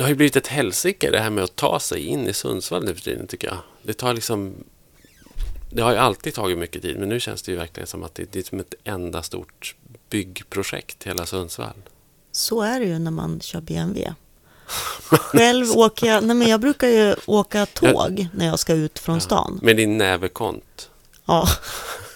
Det har ju blivit ett helsike det här med att ta sig in i Sundsvall nu för tiden, tycker jag. Det tar liksom... Det har ju alltid tagit mycket tid, men nu känns det ju verkligen som att det, det är som ett enda stort byggprojekt, hela Sundsvall. Så är det ju när man kör BMW. Själv åker jag, nej men jag brukar ju åka tåg när jag ska ut från stan. Med din näverkont. Ja.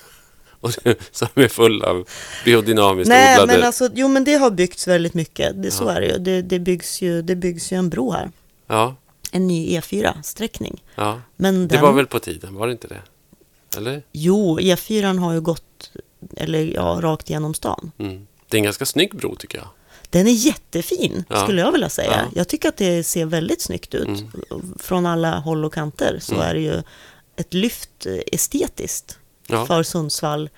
Och som är full av biodynamiskt Nej, odlade... men alltså, jo men det har byggts väldigt mycket. Det, Så Ja. är det ju. Det, det, byggs ju. det byggs ju en bro här. Ja, En ny E4-sträckning. ja. Men Det den, var väl på tiden, var det inte det? Eller? Jo, E4 har ju gått, eller ja, rakt genom stan. Mm. Det är en ganska snygg bro, tycker jag. Den är jättefin, Ja. skulle jag vilja säga. Ja. Jag tycker att det ser väldigt snyggt ut. Mm. Från alla håll och kanter så Mm. är det ju ett lyft eh, estetiskt Ja. för Sundsvall.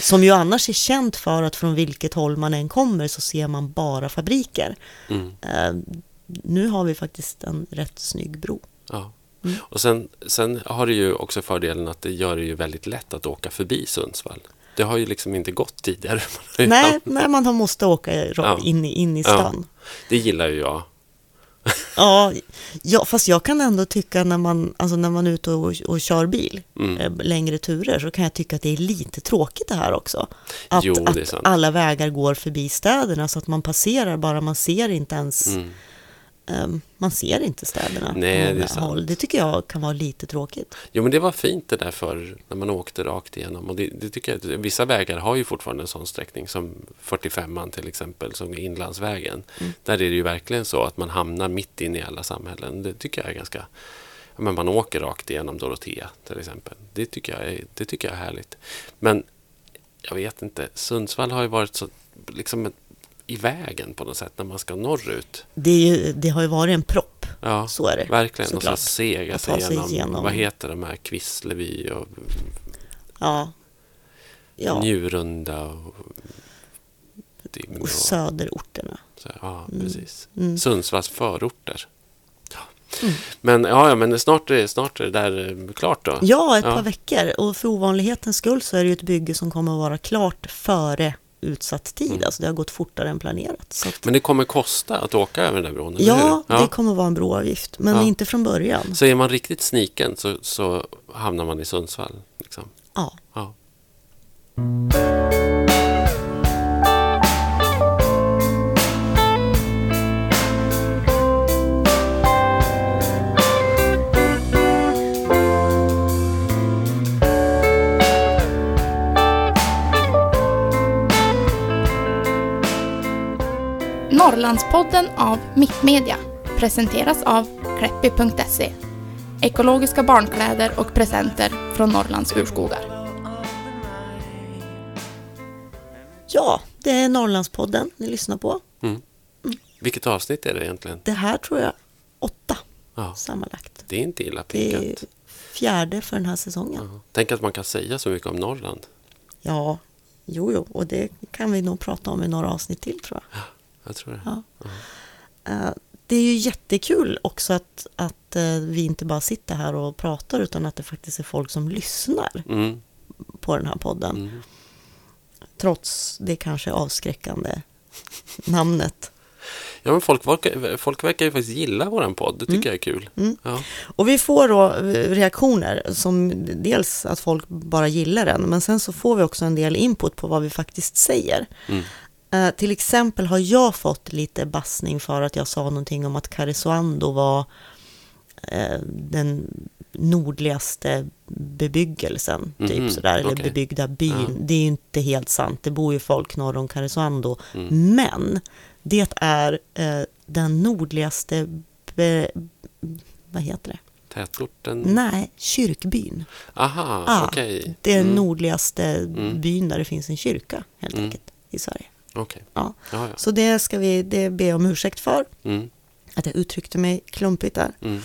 Som ju annars är känt för att från vilket håll man än kommer så ser man bara fabriker. Mm. Eh, nu har vi faktiskt en rätt snygg bro. Ja. Mm. Och sen, sen har det ju också fördelen att det gör det ju väldigt lätt att åka förbi Sundsvall. Det har ju liksom inte gått tidigare. Nej, när man måste åka Ja. in, i- in i Ja. stan. Det gillar ju jag. Ja, ja, fast jag kan ändå tycka när man, alltså när man är ute och, och kör bil, Mm. eh, längre turer, så kan jag tycka att det är lite tråkigt det här också. Att, Jo, att alla vägar går förbi städerna så att man passerar bara, man ser inte ens, Mm. Ehm, man ser inte städerna Nej, på många håll. Det tycker jag kan vara lite tråkigt. Jo, men det var fint det där för när man åkte rakt igenom. Och det, det tycker jag, vissa vägar har ju fortfarande en sån sträckning som 45an till exempel, som är inlandsvägen. Mm. Där är det ju verkligen så att man hamnar mitt inne i alla samhällen. Det tycker jag är ganska... Men man åker rakt igenom Dorotea till exempel. Det tycker, jag är, det tycker jag är härligt. Men jag vet inte, Sundsvall har ju varit så liksom ett- i vägen på något sätt när man ska norrut. Det, ju, det har ju varit en propp, Ja, så är det. verkligen. Och så sega sig sig igenom, igenom. vad heter de här, Kvissleby och Ja, ja. Njurunda och Dimrå. och söderorterna. Så, ja, Mm. precis. Mm. Sundsvalls förorter. Mm. Men, ja, ja, men snart, är- snart är det där eh, klart då. Ja, ett Ja. par veckor. Och för ovanlighetens skull så är det ju ett bygge som kommer att vara klart före utsatt tid. Mm. Alltså det har gått fortare än planerat. Att, Men det kommer kosta att åka över den där bron, ja, hur? det kommer vara en broavgift, men Ja. inte från början. Så är man riktigt sniken så, så hamnar man i Sundsvall. Liksom. Ja. Ja. Norrlandspodden av Mittmedia presenteras av Kleppi.se. Ekologiska barnkläder och presenter från Norrlands urskogar. ja, det är Norrlandspodden ni lyssnar på. Mm. Vilket avsnitt är det egentligen? Det här tror jag åtta Ja, sammanlagt. det är inte illa Det är pinkat. fjärde för den här säsongen. Ja. Tänk att man kan säga så mycket om Norrland. Ja, jo, jo, och det kan vi nog prata om i några avsnitt till tror jag. Jag tror det. Ja. Eh, Det är ju jättekul också att, att eh, vi inte bara sitter här och pratar utan att det faktiskt är folk som lyssnar Mm. på den här podden. Mm. Trots det kanske avskräckande namnet. Ja, men folk, folk verkar ju faktiskt gilla våran podd. Det tycker jag är kul. Mm. Ja. Och vi får då eh, reaktioner som dels att folk bara gillar den men sen så får vi också en del input på vad vi faktiskt säger. Mm. Eh, till exempel har jag fått lite bassning för att jag sa någonting om att Karesuando var eh, den nordligaste bebyggelsen, typ Mhm, sådär, eller okej. bebyggda byn. Ja. Det är ju inte helt sant, det bor ju folk norr om Karesuando. Mm. Men det är eh, den nordligaste, be, vad heter det? Tätorten? Nej, kyrkbyn. Aha, Ah, okej. Det är Mm. nordligaste Mm. byn där det finns en kyrka, helt Mm. enkelt, i Sverige. Okej. Ja. Så det ska vi det jag om ursäkt för, Mm. att jag uttryckte mig klumpigt där. Mm.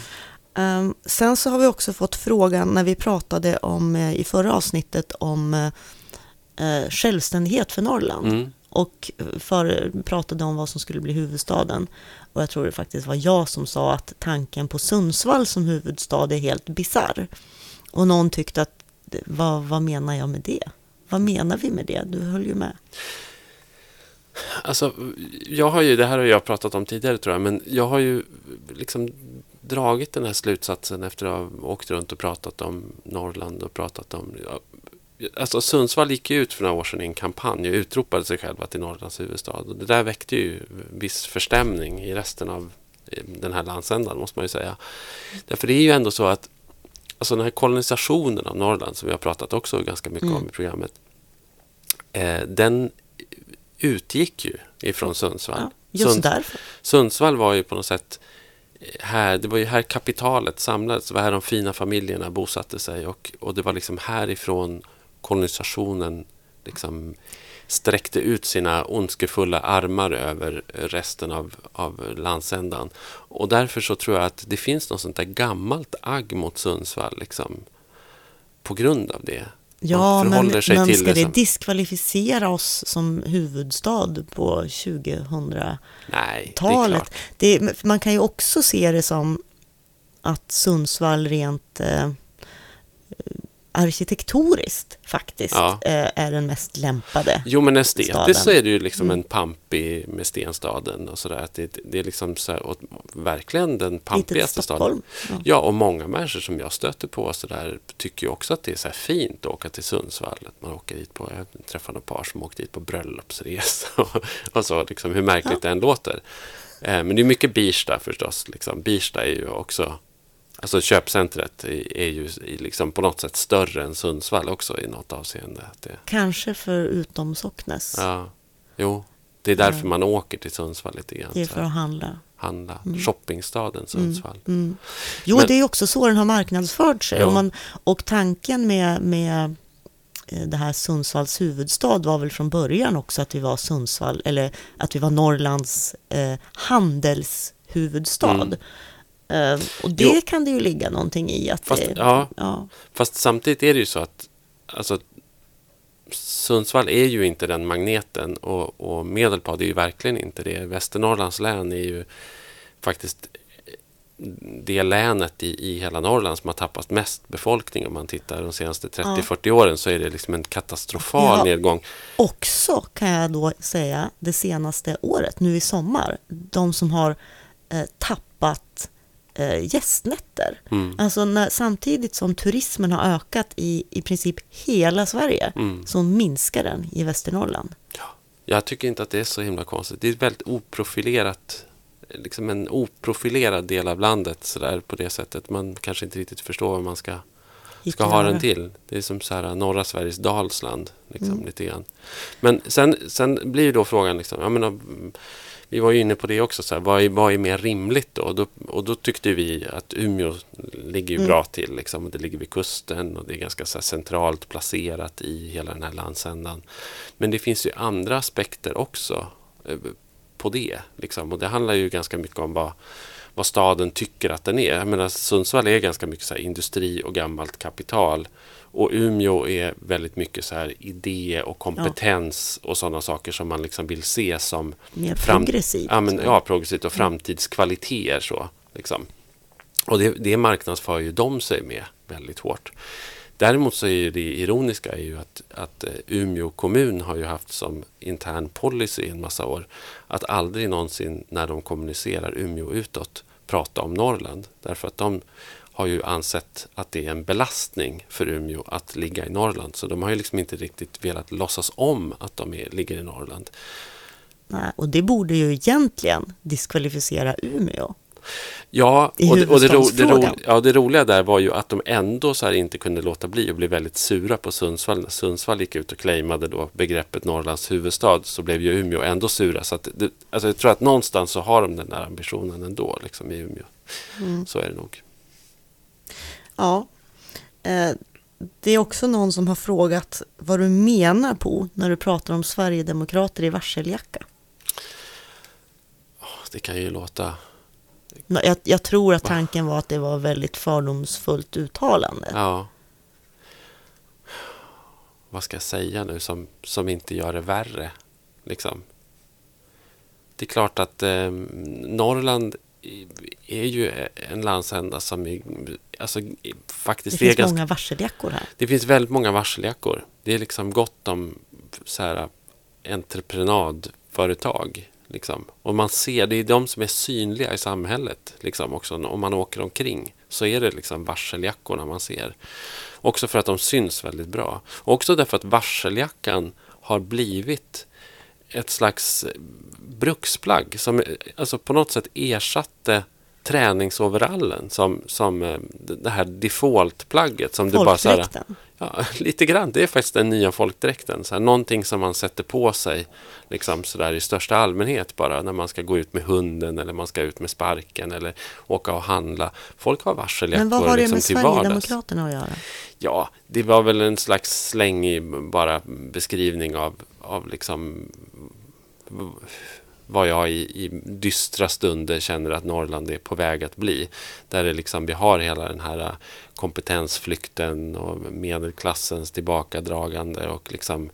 Ehm, sen så har vi också fått frågan när vi pratade om, eh, i förra avsnittet om eh, självständighet för Norrland. Mm. Och för, pratade om vad som skulle bli huvudstaden. Och jag tror det faktiskt var jag som sa att tanken på Sundsvall som huvudstad är helt bizarr. Och någon tyckte att, vad, vad menar jag med det? Vad menar vi med det? Du höll ju med. Alltså, jag har ju, det här har jag pratat om tidigare tror jag, men jag har ju liksom dragit den här slutsatsen efter att ha åkt runt och pratat om Norrland och pratat om... Alltså Sundsvall gick ju ut för några år sedan i en kampanj och utropade sig själva till Norrlands huvudstad. Och det där väckte ju viss förstämning i resten av den här landsändan, måste man ju säga. Därför det är ju ändå så att alltså den här kolonisationen av Norrland, som vi har pratat också ganska mycket mm. om i programmet, eh, den utgick ju ifrån Sundsvall. Ja, just därför. Sundsvall var ju på något sätt här, det var ju här kapitalet samlades, det var här de fina familjerna bosatte sig och, och det var liksom härifrån kolonisationen liksom sträckte ut sina ondskefulla armar över resten av, av landsändan. Och därför så tror jag att det finns något sånt där gammalt agg mot Sundsvall liksom, på grund av det. Ja, men, men ska det, det diskvalificera oss som huvudstad på 2000-talet? Man kan ju också se det som att Sundsvall rent eh, arkitektoniskt faktiskt ja. Eh, är den mest lämpade Jo, men estetiskt så är det ju liksom mm. en pampig med stenstaden och sådär. Det, det är liksom så här, verkligen den pampigaste staden. Ja. ja, och många människor som jag stöter på så där, tycker ju också att det är så fint att åka till Sundsvall. Att man åker dit på, jag träffade ett par som åkte dit på bröllopsresa och, och så, liksom, hur märkligt ja. det än låter. Eh, men det är mycket Birsta förstås. Liksom. Birsta är ju också Alltså köpcentret är ju liksom på något sätt större än Sundsvall också i något avseende. Det... Kanske för utom Socknes. Ja, jo. Det är därför man åker till Sundsvall lite grann. Det är för att handla. Handla. Mm. Shoppingstaden Sundsvall. Mm. Mm. Jo, Men... det är också så den har marknadsfört sig. Och, man, och tanken med, med eh, det här Sundsvalls huvudstad var väl från början också att vi var Sundsvall, eller att vi var Norrlands eh, handelshuvudstad. Mm. Uh, och det jo. kan det ju ligga någonting i. Att fast, det, ja, ja. fast samtidigt är det ju så att alltså, Sundsvall är ju inte den magneten och, och Medelpad är ju verkligen inte det. Västernorrlands län är ju faktiskt det länet i, i hela Norrland som har tappat mest befolkning om man tittar de senaste 30-40 ja. åren så är det liksom en katastrofal ja, nedgång. Också kan jag då säga det senaste året, nu i sommar, de som har eh, tappat eh, gästnätter. Mm. Alltså när, samtidigt som turismen har ökat i i princip hela Sverige mm. så minskar den i Västernorrland. Ja, jag tycker inte att det är så himla konstigt. Det är väldigt oprofilerat liksom en oprofilerad del av landet så där, på det sättet. Man kanske inte riktigt förstår vad man ska, ska ha den till. Det är som så här, norra Sveriges Dalsland. Liksom, mm. lite grann. Men sen, sen blir då frågan, liksom, jag menar, vi var ju inne på det också, så här, vad, är, vad är mer rimligt då? Och, då? och då tyckte vi att Umeå ligger mm. bra till. Liksom, det ligger vid kusten och det är ganska så här, centralt placerat i hela den här landsändan. Men det finns ju andra aspekter också eh, på det. Liksom. Och det handlar ju ganska mycket om vad, vad staden tycker att den är. Jag menar, Sundsvall är ganska mycket så industri och gammalt kapital. Och Umeå är väldigt mycket så här idé och kompetens ja. och sådana saker som man liksom vill se som Mer fram progressivt. Ja, men, ja, progressivt och framtidskvaliteter. Så, liksom. Och det, det marknadsför ju de sig med väldigt hårt. Däremot så är det ironiska är ju att, att eh, Umeå kommun har ju haft som intern policy i en massa år att aldrig någonsin när de kommunicerar Umeå utåt prata om Norrland. Därför att de har ju ansett att det är en belastning för Umeå att ligga i Norrland. Så de har ju liksom inte riktigt velat låtsas om att de är, ligger i Norrland. Nej, och det borde ju egentligen diskvalificera Umeå. Ja, och, det, och det, ro, det, ro, ja, det roliga där var ju att de ändå så inte kunde låta bli och bli väldigt sura på Sundsvall. När Sundsvall gick ut och claimade då begreppet Norrlands huvudstad så blev ju Umeå ändå sura. Så att det, alltså jag tror att någonstans så har de den där ambitionen ändå liksom i Umeå. Mm. Så är det nog. Ja. Eh, det är också någon som har frågat vad du menar på när du pratar om Sverigedemokrater i varseljacka. Det kan ju låta... Jag, jag tror att tanken var att det var väldigt fördomsfullt uttalande. Ja. Vad ska jag säga nu som, som inte gör det värre? Liksom. Det är klart att eh, Norrland är ju en landsända som är, alltså, faktiskt... Det finns ganska, många varseljackor här. Det finns väldigt många varseljackor. Det är liksom gott om så här, entreprenadföretag. Liksom. Och man ser, det är de som är synliga i samhället. Liksom, också. Om man åker omkring så är det liksom varseljackorna man ser. Också för att de syns väldigt bra. Och också därför att varseljackan har blivit ett slags bruksplagg som alltså på något sätt ersatte träningsoverallen som, som eh, det här defaultplagget. Som det bara så här, ja, lite grann. Det är faktiskt den nya folkdräkten. Så här, någonting som man sätter på sig liksom så där, i största allmänhet bara när man ska gå ut med hunden eller man ska ut med sparken eller åka och handla. Folk har varseljackor Men vad har det liksom, med till Sverigedemokraterna att göra? Ja, det var väl en slags slängig bara beskrivning av, av liksom vad jag i, i dystra stunder känner att Norrland är på väg att bli. Där det liksom, vi har hela den här kompetensflykten och medelklassens tillbakadragande och liksom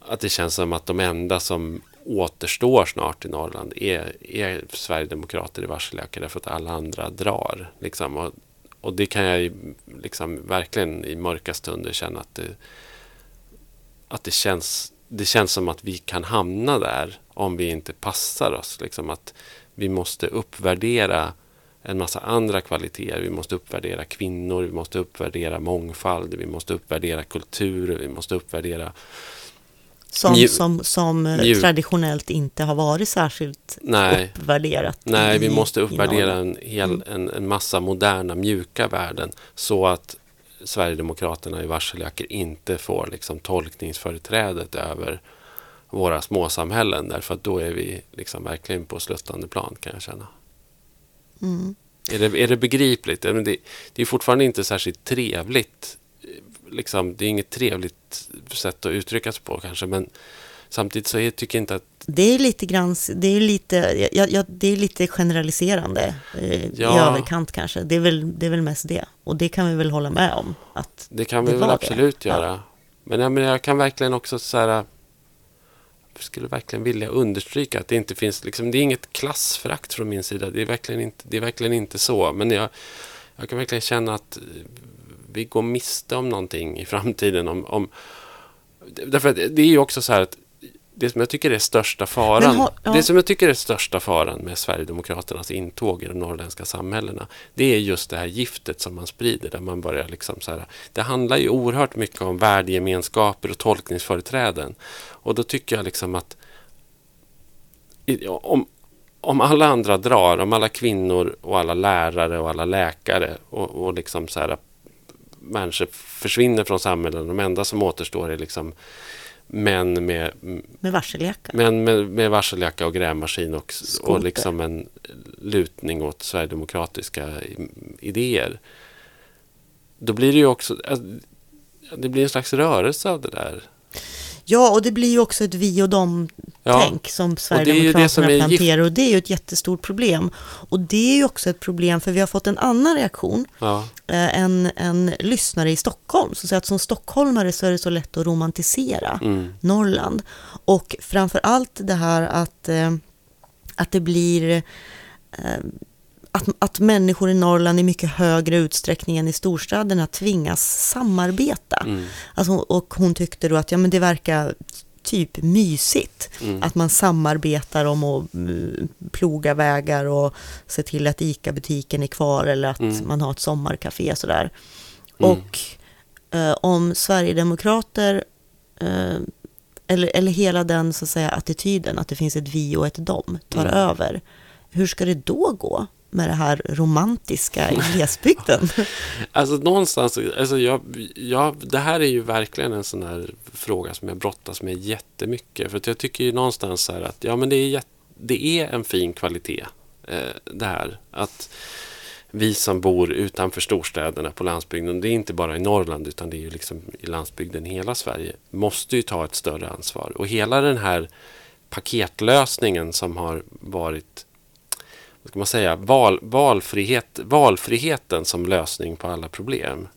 att det känns som att de enda som återstår snart i Norrland är, är Sverigedemokrater i varseljackor därför att alla andra drar. Liksom. Och, och det kan jag liksom verkligen i mörka stunder känna att det, att det känns det känns som att vi kan hamna där om vi inte passar oss. Liksom att vi måste uppvärdera en massa andra kvaliteter. Vi måste uppvärdera kvinnor, vi måste uppvärdera mångfald, vi måste uppvärdera kultur, vi måste uppvärdera som, som, som eh, traditionellt inte har varit särskilt Nej. uppvärderat. Nej, i, vi måste uppvärdera en, hel, mm. en, en massa moderna mjuka värden så att Sverigedemokraterna i varseljackor inte får liksom tolkningsföreträdet över våra småsamhällen därför att då är vi liksom verkligen på sluttande plan kan jag känna. Mm. Är, det, är det begripligt? Det, det är fortfarande inte särskilt trevligt. Liksom, det är inget trevligt sätt att uttrycka sig på kanske men samtidigt så är, tycker jag inte att det är lite grann, det är lite, ja, ja, det är lite generaliserande eh, ja. i överkant kanske. Det är, väl, det är väl mest det. Och det kan vi väl hålla med om. Att det kan vi det väl absolut det. göra. Ja. Men, ja, men jag kan verkligen också så här, jag skulle verkligen vilja understryka att det inte finns, liksom, det är inget klassförakt från min sida. Det är verkligen inte, det är verkligen inte så. Men jag, jag kan verkligen känna att vi går miste om någonting i framtiden. Om, om, därför att det är ju också så här att det som jag tycker är största faran har, ja. Det som jag tycker är största faran med Sverigedemokraternas intåg i de norrländska samhällena det är just det här giftet som man sprider där man börjar liksom så här, Det handlar ju oerhört mycket om värdegemenskaper och tolkningsföreträden och då tycker jag liksom att om, om alla andra drar, om alla kvinnor och alla lärare och alla läkare och, och liksom så här människor försvinner från samhället, de enda som återstår är liksom men med, med varseljacka. Men med, med varseljacka och grävmaskin och, och liksom en lutning åt sverigedemokratiska idéer. Då blir det ju också, alltså, det blir en slags rörelse av det där. Ja, och det blir ju också ett vi och dem-tänk ja. som Sverigedemokraterna det planterar. Och det är ju ett jättestort problem. Och det är ju också ett problem, för vi har fått en annan reaktion. Ja. Eh, en, en lyssnare i Stockholm som säger att som stockholmare så är det så lätt att romantisera mm. Norrland. Och framför allt det här att, eh, att det blir eh, att, att människor i Norrland i mycket högre utsträckning än i storstäderna tvingas samarbeta. Mm. Alltså, och hon tyckte då att ja, men det verkar typ mysigt. Mm. Att man samarbetar om att mm, ploga vägar och se till att ICA-butiken är kvar eller att mm. man har ett sommarkafé sådär. Mm. Och eh, om Sverigedemokrater eh, eller, eller hela den så att säga, attityden att det finns ett vi och ett dom tar mm. över. Hur ska det då gå? Med det här romantiska i glesbygden? alltså någonstans, alltså jag, jag, det här är ju verkligen en sån här fråga som jag brottas med jättemycket. För jag tycker ju någonstans här att ja, men det, är, det är en fin kvalitet eh, det här. Att vi som bor utanför storstäderna på landsbygden, det är inte bara i Norrland utan det är ju liksom i landsbygden i hela Sverige, måste ju ta ett större ansvar. Och hela den här paketlösningen som har varit vad ska man säga, val, valfrihet, valfriheten som lösning på alla problem.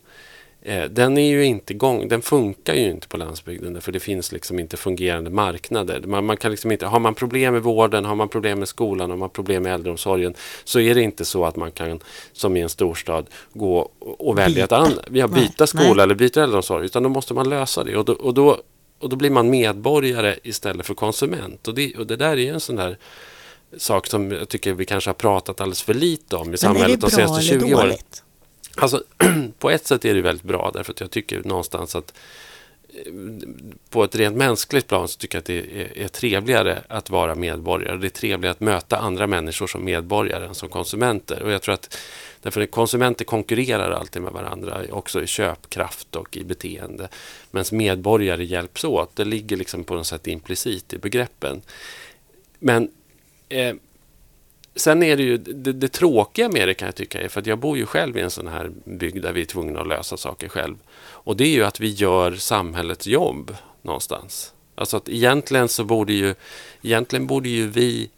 Eh, den är ju inte igång, den funkar ju inte på landsbygden för det finns liksom inte fungerande marknader. Man, man, kan liksom inte, har man problem med vården, har man problem med skolan, har man problem med äldreomsorgen så är det inte så att man kan som i en storstad gå och välja byta. ett annat, ja, byta skola nej. eller byta äldreomsorg utan då måste man lösa det och då, och då och då blir man medborgare istället för konsument. Och det, och det där är en sån där sak som jag tycker vi kanske har pratat alldeles för lite om i Men samhället de senaste eller 20 åren. Alltså, på ett sätt är det väldigt bra därför att jag tycker någonstans att eh, på ett rent mänskligt plan så tycker jag att det är, är trevligare att vara medborgare. Det är trevligare att möta andra människor som medborgare än som konsumenter. Och jag tror att därför att konsumenter konkurrerar alltid med varandra, också i köpkraft och i beteende. Medan medborgare hjälps åt. Det ligger liksom på något sätt implicit i begreppen. Men eh, Sen är det ju det, det tråkiga med det kan jag tycka är för att jag bor ju själv i en sån här bygd där vi är tvungna att lösa saker själv. Och det är ju att vi gör samhällets jobb någonstans. Alltså att egentligen så borde ju, egentligen borde ju vi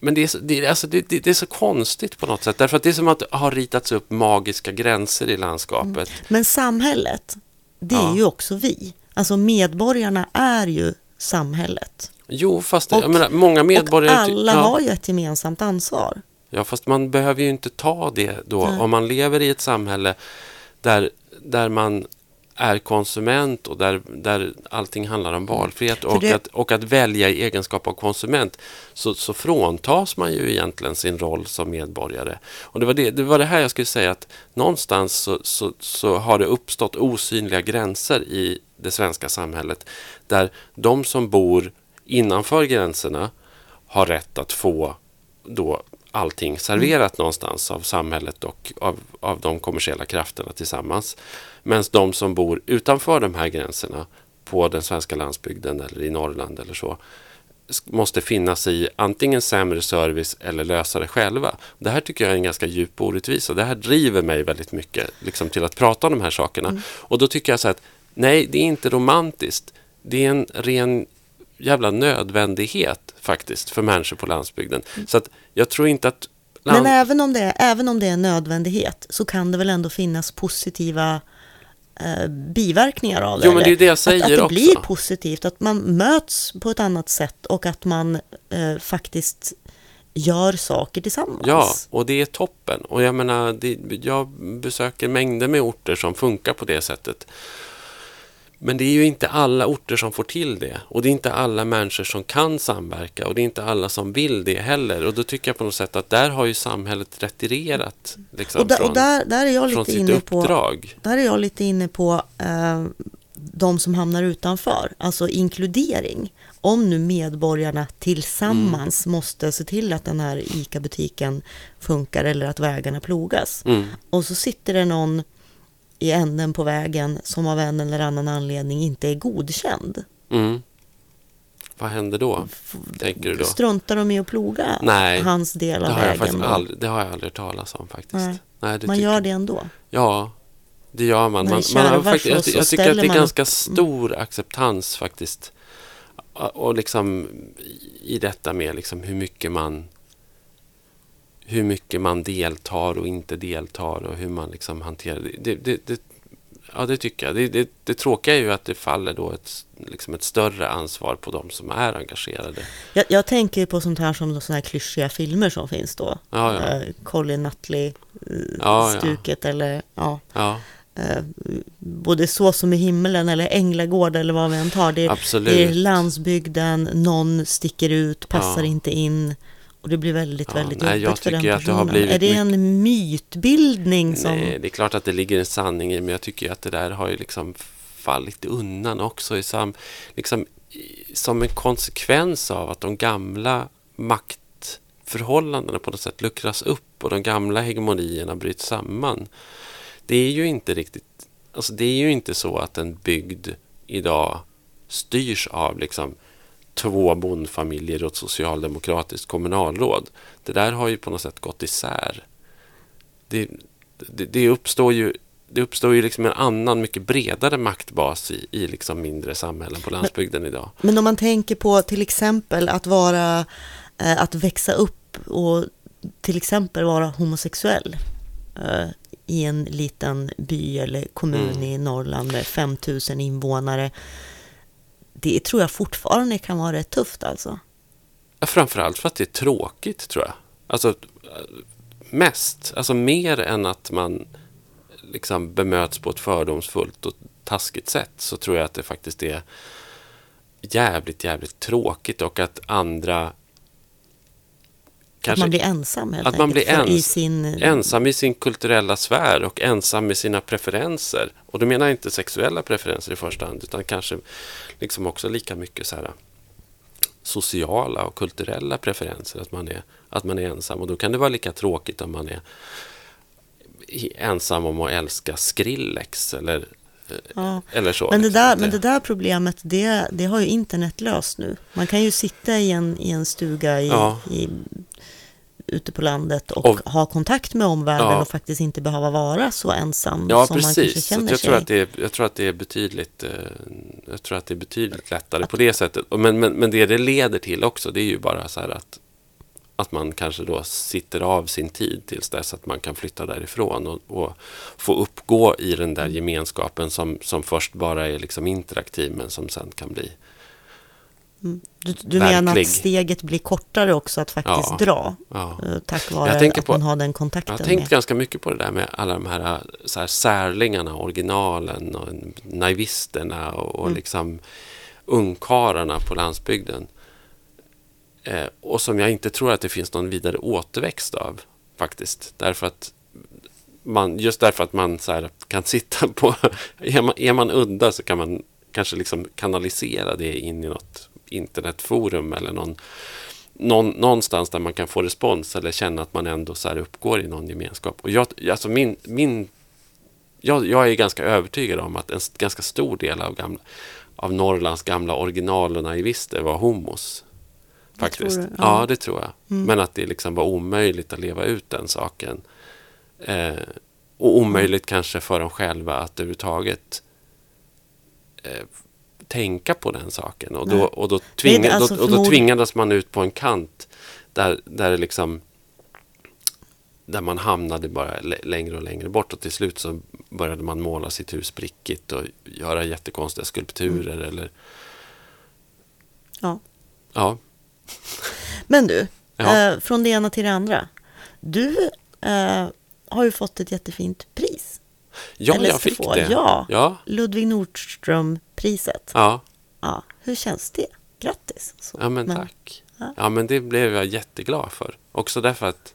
men det är, så, det, är, alltså det, det, det är så konstigt på något sätt. Därför att det är som att det har ritats upp magiska gränser i landskapet. Men samhället, det är Ja. ju också vi. Alltså medborgarna är ju samhället. Jo, fast Och- jag menar, många medborgare... och alla ja. har ju ett gemensamt ansvar. Ja, fast man behöver ju inte ta det då. Nej. Om man lever i ett samhälle där, där man är konsument och där, där allting handlar om valfrihet och, det- att, och att välja i egenskap av konsument så, så fråntas man ju egentligen sin roll som medborgare. Och det var det, det, var det här jag skulle säga att någonstans så, så, så har det uppstått osynliga gränser i det svenska samhället där de som bor innanför gränserna har rätt att få då allting serverat någonstans av samhället och av, av de kommersiella krafterna tillsammans. Medan de som bor utanför de här gränserna på den svenska landsbygden eller i Norrland eller så måste finna sig i antingen sämre service eller lösa det själva. Det här tycker jag är en ganska djup orättvisa. Det här driver mig väldigt mycket liksom, till att prata om de här sakerna. Och då tycker jag så att nej, det är inte romantiskt. Det är en ren jävla nödvändighet faktiskt för människor på landsbygden. Så att jag tror inte att... Land... Men även om, det är, även om det är en nödvändighet så kan det väl ändå finnas positiva eh, biverkningar av det? Jo, men det är eller? det jag att, säger att det också. blir positivt, att man möts på ett annat sätt och att man eh, faktiskt gör saker tillsammans. Ja, och det är toppen. Och jag menar, det, jag besöker mängder med orter som funkar på det sättet. Men det är ju inte alla orter som får till det. Och det är inte alla människor som kan samverka. Och det är inte alla som vill det heller. Och då tycker jag på något sätt att där har ju samhället retirerat. Liksom, och, där, från, och där, där är jag lite sitt inne på uppdrag. Där är jag lite inne på eh, de som hamnar utanför, alltså inkludering. Om nu medborgarna tillsammans Mm. måste se till att den här ICA-butiken funkar eller att vägarna plogas. Mm. Och så sitter det någon i änden på vägen som av en eller annan anledning inte är godkänd. Mm. Vad händer då, tänker du då? Struntar de i att ploga Nej, hans del Det av jag vägen? faktiskt aldrig, det har jag aldrig hört talas om faktiskt. Nej. Nej, det Man gör det ändå. Ja, det gör man. Man, det man har faktiskt, jag, så jag tycker att det är ganska upp. stor acceptans faktiskt. Och liksom i detta med liksom hur mycket man hur mycket man deltar och inte deltar och hur man liksom hanterar det. det, det, det ja, det tycker jag. Det, det, det tråkiga är ju att det faller då ett, liksom ett större ansvar på de som är engagerade. Jag, jag tänker på sånt här som såna här klyschiga filmer som finns då. Ja, ja. Eh, Colin Nutley, eh, Ja, eller ja. Eh, både Så som i himmelen eller Änglagård eller vad vi än tar. Det, är- det är landsbygden, någon sticker ut, passar inte in. Och det blir väldigt, Ja, väldigt nej, jag jobbigt för den tycker att det har personen. blivit Är det en mytbildning som... Nej, det är klart att det ligger en sanning i men jag tycker att det där har ju liksom fallit undan också i sam, liksom, som en konsekvens av att de gamla maktförhållandena på något sätt luckras upp och de gamla hegemonierna bryts samman. Det är ju inte riktigt, alltså det är ju inte så att en bygd idag styrs av liksom två bondfamiljer och ett socialdemokratiskt kommunalråd. Det där har ju på något sätt gått isär det, det, det uppstår ju det uppstår ju liksom en annan, mycket bredare maktbas i, i liksom mindre samhällen på landsbygden idag. Men om man tänker på till exempel att vara, eh, att växa upp och till exempel vara homosexuell eh, i en liten by eller kommun Mm. i Norrland med 5000 invånare. Det tror jag fortfarande kan vara rätt tufft alltså. Ja, Framförallt för att det är tråkigt, tror jag. Alltså, mest. Alltså mer än att man liksom bemöts på ett fördomsfullt och taskigt sätt så tror jag att det faktiskt är jävligt, jävligt tråkigt och att andra att man blir ensam helt att man blir ens, i sin... ensam i sin kulturella sfär och ensam med sina preferenser. Och då menar jag inte sexuella preferenser i första hand utan kanske liksom också lika mycket så här, sociala och kulturella preferenser. Att man, är, att man är ensam. Och då kan det vara lika tråkigt om man är ensam om att älska Skrillex eller, Ja. eller så. Men det, liksom. där, men det där problemet, det, det har ju internet löst nu. Man kan ju sitta i en, i en stuga i, Ja. i, ute på landet och, Och- ha kontakt med omvärlden Ja. och faktiskt inte behöva vara så ensam Ja, som man kanske precis. Känner att jag, sig. tror att det är, jag tror att det är betydligt eh, Jag tror att det är betydligt lättare på det sättet. Men, men, men det det leder till också, det är ju bara så här att att man kanske då sitter av sin tid tills dess att man kan flytta därifrån och, och få uppgå i den där gemenskapen som, som först bara är liksom interaktiv men som sen kan bli Du, du menar att steget blir kortare också att faktiskt Ja. dra? ja, eh, Tack vare Jag tänker att på- man har den Jag kontakten har tänkt med. ganska mycket på det där med alla de här, så här särlingarna, originalen och naivisterna och, och Mm. liksom ungkarlarna på landsbygden. Eh, och som jag inte tror att det finns någon vidare återväxt av faktiskt. Därför att man, just därför att man så kan sitta på... Är man, är man udda så kan man kanske liksom kanalisera det in i något internetforum eller någon, någon, någonstans där man kan få respons eller känna att man ändå så här uppgår i någon gemenskap. Och jag, alltså min, min, jag, jag är ganska övertygad om att en ganska stor del av, gamla, av Norrlands gamla original och naivister var homos. Det Faktiskt. du? Ja. Ja. det tror jag. Mm. Men att det liksom var omöjligt att leva ut den saken. Eh, och omöjligt kanske för dem själva att överhuvudtaget eh, tänka på den saken. Och då, och, då Det är alltså då, och då tvingades man ut på en kant där, där det liksom där man hamnade bara lä- längre och längre bort och till slut så började man måla sitt hus prickigt och göra jättekonstiga skulpturer Mm. eller Ja. ja, Men du, Ja. eh, från det ena till det andra. Du eh, har ju fått ett jättefint pris. ja Eller jag fick få, det. ja. ja, Ludvig Nordström-priset. ja. Ja, hur känns det? Grattis! Så, Ja, men tack. ja. Ja, men det blev jag jätteglad för. Också därför att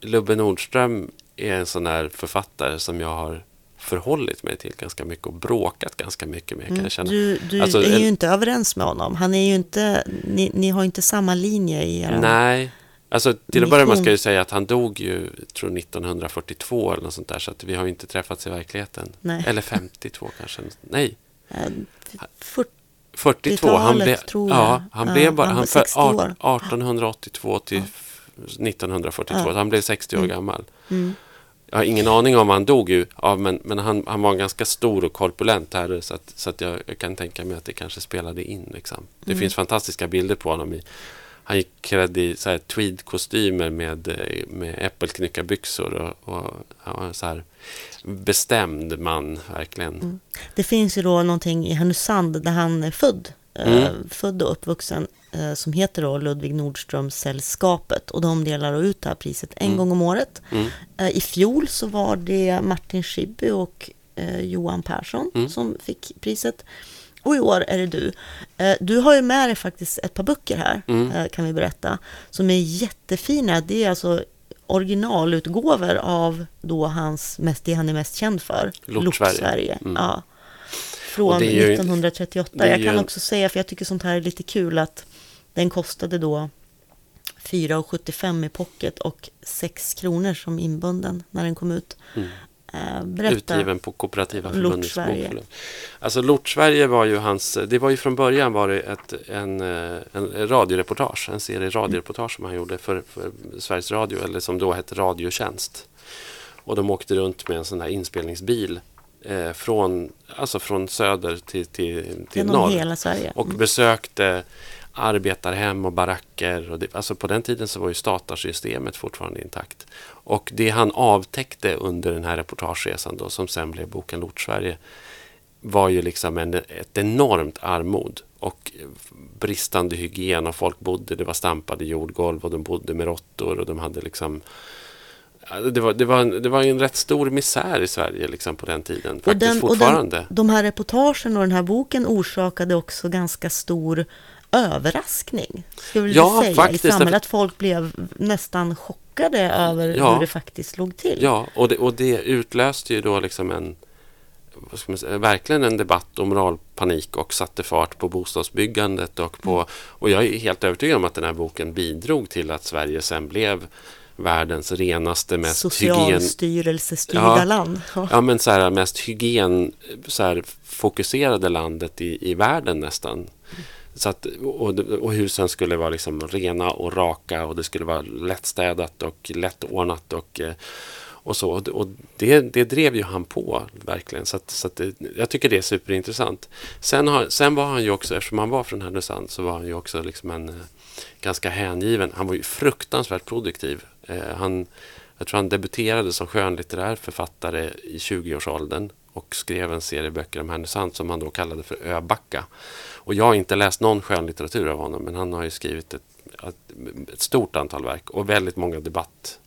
Lubbe Nordström är en sån här författare som jag har förhållit mig till ganska mycket och bråkat ganska mycket med kan Mm. jag känna. Du, du Alltså, är ju inte överens med honom. Han är ju inte, ni, ni har inte samma linje i era... Nej, alltså till att börja med ska jag säga att han dog ju, tror 1942 eller något sånt där, så att vi har ju inte träffats i verkligheten. Nej. Eller 52 kanske. Nej, 40, 42. Han, 40-talet, blev, tror jag. ja, han Ja, blev bara, han för 60 år. 1882 till 1942. Ja. Han blev 60 år Mm. gammal. mm, Jag har ingen aning om han dog ju, ja, men, men han, han var ganska stor och korpulent herre så att, så att jag, jag kan tänka mig att det kanske spelade in. Liksom. Det Mm. finns fantastiska bilder på honom. I, han gick klädd i här tweedkostymer med, eh, med äppelknyckarbyxor och, och så här bestämd man, verkligen. Mm. Det finns ju då någonting i Härnösand där han är född. eh, Mm. Född och uppvuxen. eh, Som heter då Ludvig Nordström Sällskapet. Och de delar ut det här priset en Mm. gång om året. Mm. Eh, I fjol så var det Martin Schibbye och eh, Johan Persson Mm. som fick priset. Och i år är det du. Eh, du har ju med dig faktiskt ett par böcker här, Mm. eh, kan vi berätta. Som är jättefina. Det är alltså originalutgåvor av då hans, mest, det han är mest känd för. Lort-Sverige. Mm. Ja. Från ju- 1938. det är Jag ju kan en- också säga, för jag tycker sånt här är lite kul, att den kostade då 4,75 i pocket och 6 kronor som inbunden när den kom ut. Mm. Eh, berätta. Utgiven på Kooperativa förbundets bokförlag. Alltså Lort-Sverige var ju hans, det var ju från början var det ett, en, eh, en radioreportage, en serie radioreportage som han gjorde för, för Sveriges Radio, eller som då hette Radiotjänst. Och de åkte runt med en sån här inspelningsbil eh, från, alltså från söder till, till, till Genom norr. hela Sverige. Och besökte arbetarhem och baracker. Och det, alltså på den tiden så var ju statarsystemet fortfarande intakt. Och det han avtäckte under den här reportageresan då, som sen blev boken Lort-Sverige, var ju liksom en, ett enormt armod och bristande hygien och folk bodde, det var stampade jordgolv och de bodde med råttor och de hade liksom det var, det, var en, det var en rätt stor misär i Sverige liksom, på den tiden. Och Faktiskt den, och fortfarande. den, de här reportagen och den här boken orsakade också ganska stor överraskning. Skulle Ja, jag säga, faktiskt, I samhället. Att folk blev nästan chockade över Ja. hur det faktiskt låg till. Ja, och det, och det utlöste ju då liksom en säga, verkligen en debatt om moralpanik och satte fart på bostadsbyggandet och på och jag är helt övertygad om att den här boken bidrog till att Sverige sen blev världens renaste, mest hygien... Socialstyrelsestyrda Ja. land. Ja. Ja, men så här, mest hygien så här, fokuserade landet i, i världen nästan. Så att, och, och husen skulle vara liksom rena och raka och det skulle vara lättstädat och lättordnat och, eh, och så. Och, det, det drev ju han på verkligen. Så, att, så att det, jag tycker det är superintressant. Sen, har, sen var han ju också, eftersom han var från Härnösand, så var han ju också liksom en eh, ganska hängiven. Han var ju fruktansvärt produktiv. Eh, han, jag tror han debuterade som skönlitterär författare i 20-årsåldern och skrev en serie böcker om Härnösand som han då kallade för Öbacka. Och jag har inte läst någon skönlitteratur av honom men han har ju skrivit ett, ett, stort antal verk och väldigt många debatt,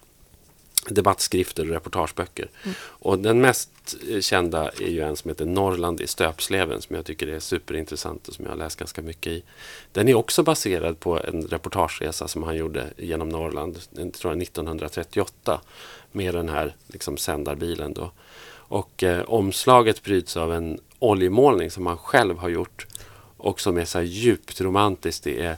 debattskrifter och reportageböcker. Och den mest kända är ju en som heter Norrland i stöpsleven som jag tycker är superintressant och som jag har läst ganska mycket i. Den är också baserad på en reportageresa som han gjorde genom Norrland, tror jag 1938, med den här liksom, sändarbilen. Då. Och eh, omslaget bryts av en oljemålning som han själv har gjort och som är så djupt romantiskt. Det är eh,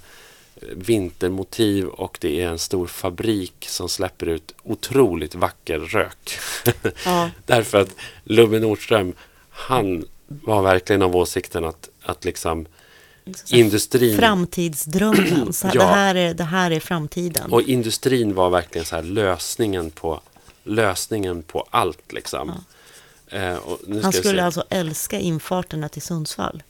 vintermotiv och det är en stor fabrik som släpper ut otroligt vacker rök. Ja. Därför att Lubbe Nordström, han var verkligen av åsikten att, att liksom industrin Framtidsdrömmen. Så här, Ja. det, här är, det här är framtiden. och industrin var verkligen så här lösningen på lösningen på allt liksom. Eh, och Han skulle alltså älska infarterna till Sundsvall.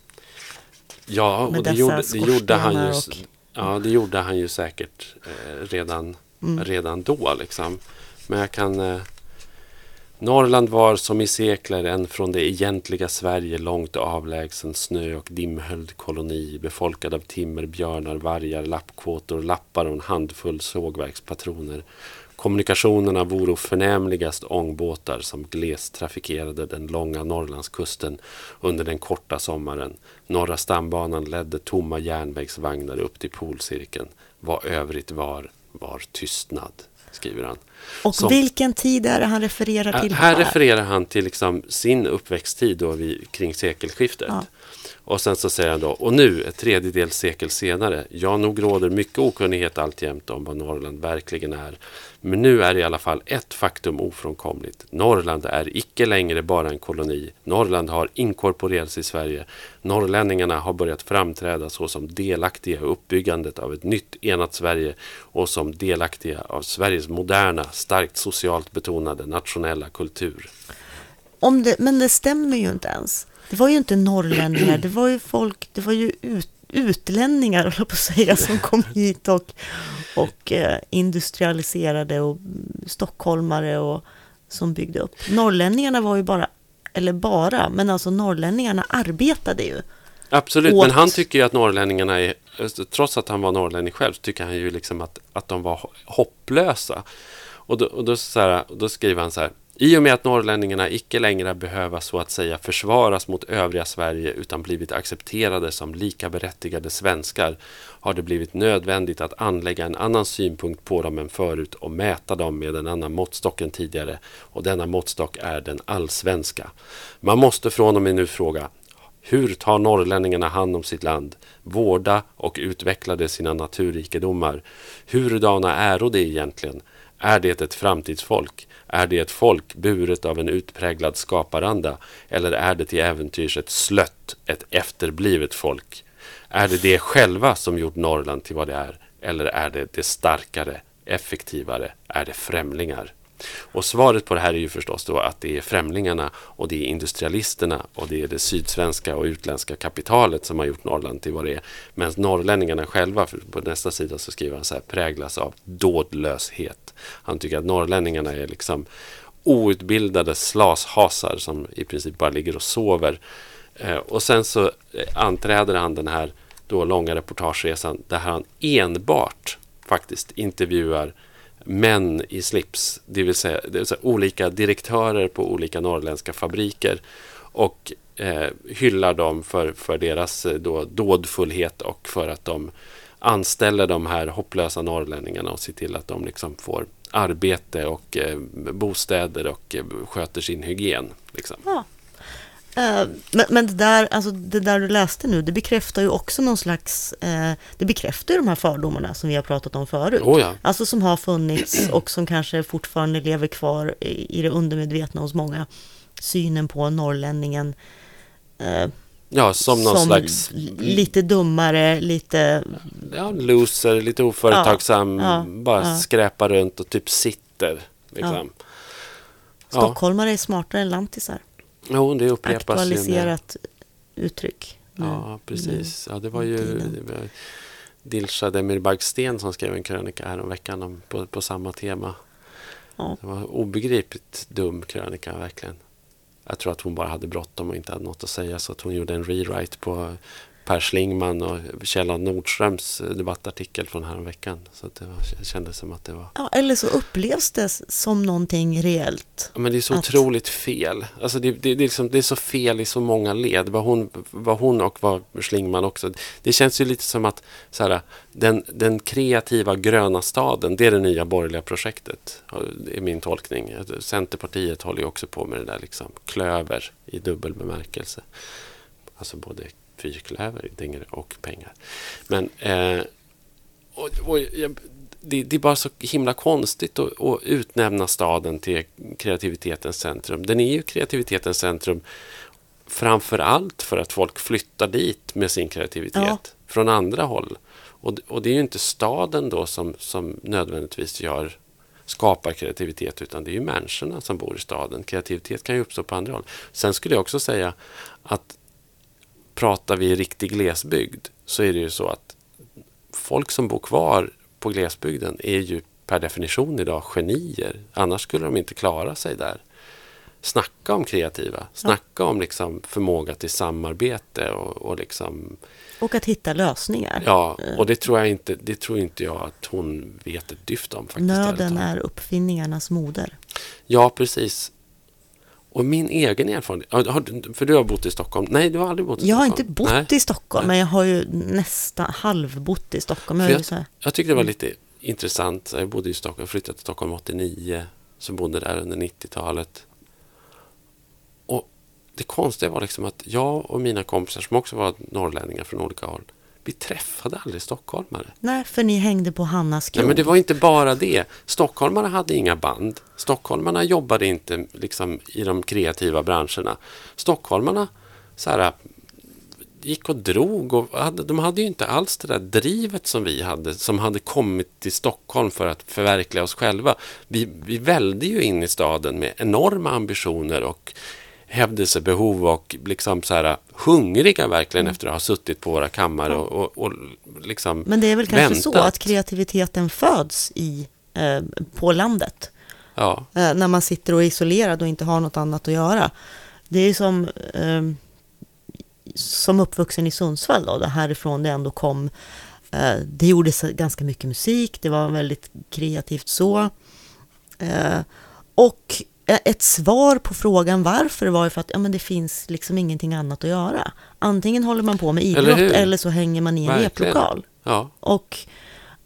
Ja, och det gjorde, det, gjorde han ju, skorstenar ja, det gjorde han ju säkert eh, redan, Mm. redan då. Liksom. Men jag kan... Eh, Norrland var som i sekler en från det egentliga Sverige långt avlägsen snö och dimhöljd koloni befolkad av timmerbjörnar, vargar, lappkåtor, lappar och en handfull sågverkspatroner. Kommunikationerna voro förnämligast ångbåtar som glest trafikerade den långa Norrlandskusten under den korta sommaren. Norra stambanan ledde tomma järnvägsvagnar upp till polcirkeln. Vad övrigt var, var tystnad, skriver han. Och Som- vilken tid är det han refererar till här refererar han till liksom sin uppväxttid då vid, kring sekelskiftet. Ja. Och sen så säger han då, och nu ett tredjedel sekel senare, ja nog råder mycket okunnighet alltjämt om vad Norrland verkligen är. Men nu är i alla fall ett faktum ofrånkomligt. Norrland är icke längre bara en koloni. Norrland har inkorporerats i Sverige. Norrlänningarna har börjat framträda såsom delaktiga i uppbyggandet av ett nytt enat Sverige och som delaktiga av Sveriges moderna, starkt socialt betonade nationella kultur. Om det, men det stämmer ju inte ens. Det var ju inte norrlänningar, det var ju folk, det var ju ut, utlänningar, på att säga, som kom hit och, och eh, industrialiserade och stockholmare och som byggde upp. Norrlänningarna var ju bara, eller bara, men alltså norrlänningarna arbetade ju. Absolut, åt- men han tycker ju att norrlänningarna är, trots att han var norrlänning själv, tycker han ju liksom att, att de var ho- hopplösa. Och då, och då, så här, då skriver han så här. I och med att norrlänningarna icke längre behöva så att säga försvaras mot övriga Sverige utan blivit accepterade som likaberättigade svenskar har det blivit nödvändigt att anlägga en annan synpunkt på dem än förut och mäta dem med en annan måttstock än tidigare och denna måttstock är den allsvenska. Man måste från och med nu fråga hur tar norrlänningarna hand om sitt land? Vårda och utvecklade sina naturrikedomar? Hurdana äro det egentligen? Är det ett framtidsfolk? Är det ett folk buret av en utpräglad skaparanda? Eller är det till äventyrs ett slött, ett efterblivet folk? Är det det själva som gjort Norrland till vad det är? Eller är det det starkare, effektivare? Är det främlingar? Och svaret på det här är ju förstås då att det är främlingarna och det är industrialisterna och det är det sydsvenska och utländska kapitalet som har gjort Norrland till vad det är. Men norrlänningarna själva, för på nästa sida så skriver han så här, präglas av dådlöshet. Han tycker att norrlänningarna är liksom outbildade slashasar som i princip bara ligger och sover. Eh, och sen så eh, anträder han den här då långa reportageresan där han enbart faktiskt intervjuar män i slips, det vill säga, det vill säga olika direktörer på olika norrländska fabriker och eh, hyllar dem för, för deras eh, då, dådfullhet och för att de anställer de här hopplösa norrlänningarna och ser till att de liksom får arbete och eh, bostäder och eh, sköter sin hygien. Liksom. Ja. Eh, men, men det, där, alltså det där du läste nu, det bekräftar ju också någon slags... Eh, det bekräftar ju de här fördomarna som vi har pratat om förut. Oh ja. Alltså som har funnits och som kanske fortfarande lever kvar i, det undermedvetna hos många. Synen på norrlänningen eh, Ja, som någon som slags lite dummare, lite... ja, loser, lite oföretagsam, Ja, ja, bara ja. skräpar runt och typ sitter. Liksom. Stockholmare är smartare än lantisar. Jo, det upprepas ju. Aktualiserat uttryck. nu. Ja, precis. Ja, det var ju Dilshad Demirbag-Sten som skrev en krönika här om på, på samma tema. Ja. Det var obegripligt dum krönika, verkligen. Jag tror att hon bara hade bråttom och inte hade något att säga så att hon gjorde en rewrite på Per Schlingman och Kjell Nordströms debattartikel från häromveckan. Så det var, det kändes som att det var... Ja, eller så upplevs det som någonting reellt. Ja, Men det är så Att- otroligt fel. Alltså det, det, det, är liksom, det är så fel i så många led. Vad hon, vad hon och vad Schlingman också. Det känns ju lite som att så här, den, den kreativa gröna staden, det är det nya borgerliga projektet. Det är min tolkning. Centerpartiet håller ju också på med det där liksom, klöver i dubbel bemärkelse. Alltså både fyrklöver dänger och pengar. Men eh, och, och, det, det är bara så himla konstigt att, att utnämna staden till kreativitetens centrum. Den är ju kreativitetens centrum framför allt för att folk flyttar dit med sin kreativitet Ja. från andra håll. Och, och det är ju inte staden då som, som nödvändigtvis gör skapar kreativitet utan det är ju människorna som bor i staden. Kreativitet kan ju uppstå på andra håll. Sen skulle jag också säga att pratar vi riktig glesbygd så är det ju så att folk som bor kvar på glesbygden är ju per definition idag genier. Annars skulle de inte klara sig där. Snacka om kreativa. Snacka om liksom förmåga till samarbete och, och liksom... Och att hitta lösningar. Ja, och det tror jag inte, det tror inte jag att hon vet ett dyft om. Faktiskt, Nöden är uppfinningarnas moder. Ja, precis. Och min egen erfarenhet, för du har bott i Stockholm. Nej, du har aldrig bott i Jag har Stockholm. inte bott Nej. i Stockholm, men jag har ju nästan halvbott i Stockholm. Jag här, Jag tyckte det var lite intressant. Jag bodde i Stockholm, flyttade till Stockholm 89, så bodde där under 90-talet. Och det konstiga var liksom att jag och mina kompisar som också var norrlänningar från olika håll, vi träffade aldrig stockholmare. nej, för ni hängde på Hannas Nej, krog. men det var inte bara det. Stockholmarna hade inga band. Stockholmarna jobbade inte liksom, i de kreativa branscherna. Stockholmarna så här, gick och drog. Och hade, de hade ju inte alls det där drivet som vi hade, som hade kommit till Stockholm för att förverkliga oss själva. Vi, vi välde ju in i staden med enorma ambitioner och hävdelsebehov och liksom så här, hungriga verkligen efter att ha suttit på våra kammare och, och, och liksom Men det är väl kanske så väntat. att kreativiteten föds i, eh, på landet. Ja, Eh, när man sitter och är isolerad och inte har något annat att göra. Det är som, eh, som uppvuxen i Sundsvall då, där härifrån det ändå kom. Eh, det gjordes ganska mycket musik, det var väldigt kreativt så. Eh, och ett svar på frågan varför var ju för att ja, men det finns liksom ingenting annat att göra. Antingen håller man på med Eller idrott hur? eller, så hänger man i en replokal. ja. Och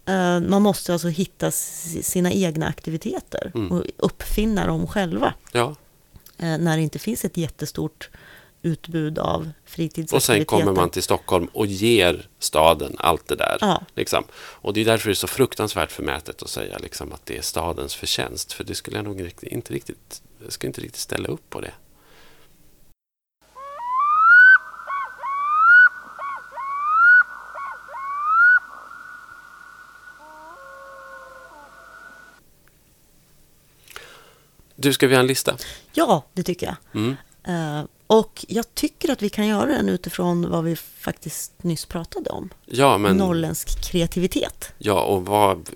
eh, man måste alltså hitta sina egna aktiviteter Mm. och uppfinna dem själva. Ja, Eh, när det inte finns ett jättestort utbud av och fritidsaktiviteter. sen kommer man till Stockholm och ger staden allt det där. Ja. Liksom. Och det är därför det är så fruktansvärt förmätet att säga liksom, att det är stadens förtjänst. För det skulle jag nog inte riktigt, jag skulle inte riktigt ställa upp på det. Du, ska vi ha en lista? Ja, det tycker jag. Mm. Eh, och jag tycker att vi kan göra den utifrån vad vi faktiskt nyss pratade om. Ja, men... Norrländsk kreativitet. Ja, och vad,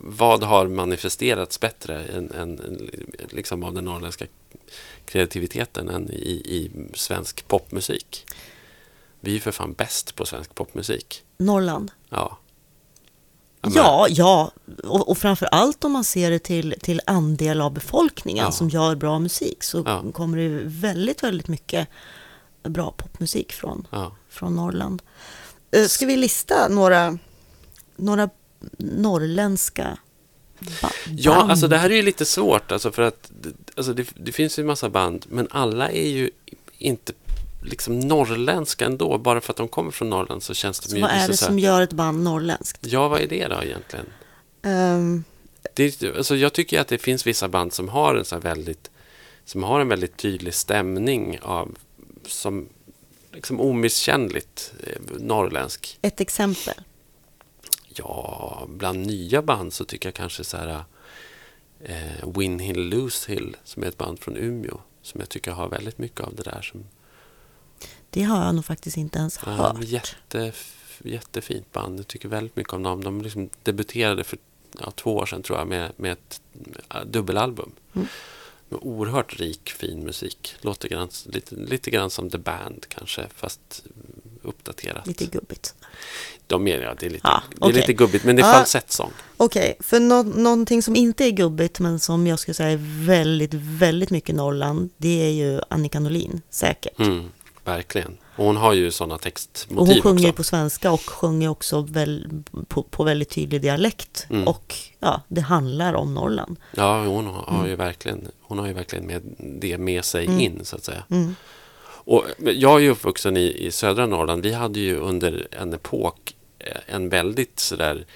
vad har manifesterats bättre än, än, än liksom av den norrländska kreativiteten än i, i svensk popmusik? Vi är för fan bäst på svensk popmusik. Norrland. Ja. Ja, ja. Och, och framför allt om man ser det till, till andel av befolkningen Ja. som gör bra musik så Ja. kommer det väldigt, väldigt mycket bra popmusik från, Ja. från Norrland. Eh, Ska vi lista några, några norrländska ba- Ja, band? alltså det här är ju lite svårt. Alltså för att, alltså det, det finns ju en massa band, men alla är ju inte liksom norrländska ändå. Bara för att de kommer från Norrland så känns de Så ju vad är det så som gör ett band norrländskt? Ja, vad är det då egentligen? Ehm, Det, alltså jag tycker att det finns vissa band som har en så väldigt som har en väldigt tydlig stämning av som liksom omisskännligt eh, norrländsk. ett exempel. Ja, bland nya band så tycker jag kanske så här eh, Win Hill Lose Hill som är ett band från Umeå som jag tycker har väldigt mycket av det där som Det har jag nog faktiskt inte ens ja, hört. jätte, jättefint band. Jag tycker väldigt mycket om dem. De liksom debuterade för ja, två år sedan tror jag med, med ett dubbelalbum. Mm. Med oerhört rik, fin musik. Låter grann, lite, lite grann som The Band kanske, fast uppdaterat. Lite gubbigt. De är, ja, det är lite, Ja, det är lite gubbigt, men det är Ja. falsettsång. Okej, för nå- någonting som inte är gubbigt men som jag skulle säga är väldigt, väldigt mycket Norrland, det är ju Annika Norlin, säkert. Mm, verkligen. Och hon har ju sådana textmotiv Och hon sjunger ju också. på svenska och sjunger också väl, på, på väldigt tydlig dialekt. Mm. Och ja, det handlar om Norrland. Ja, hon har, Mm. ju verkligen, hon har ju verkligen med det med sig in, så att säga. Mm. Och jag är ju uppvuxen i, i södra Norrland. Vi hade ju under en epok eh, en väldigt sådär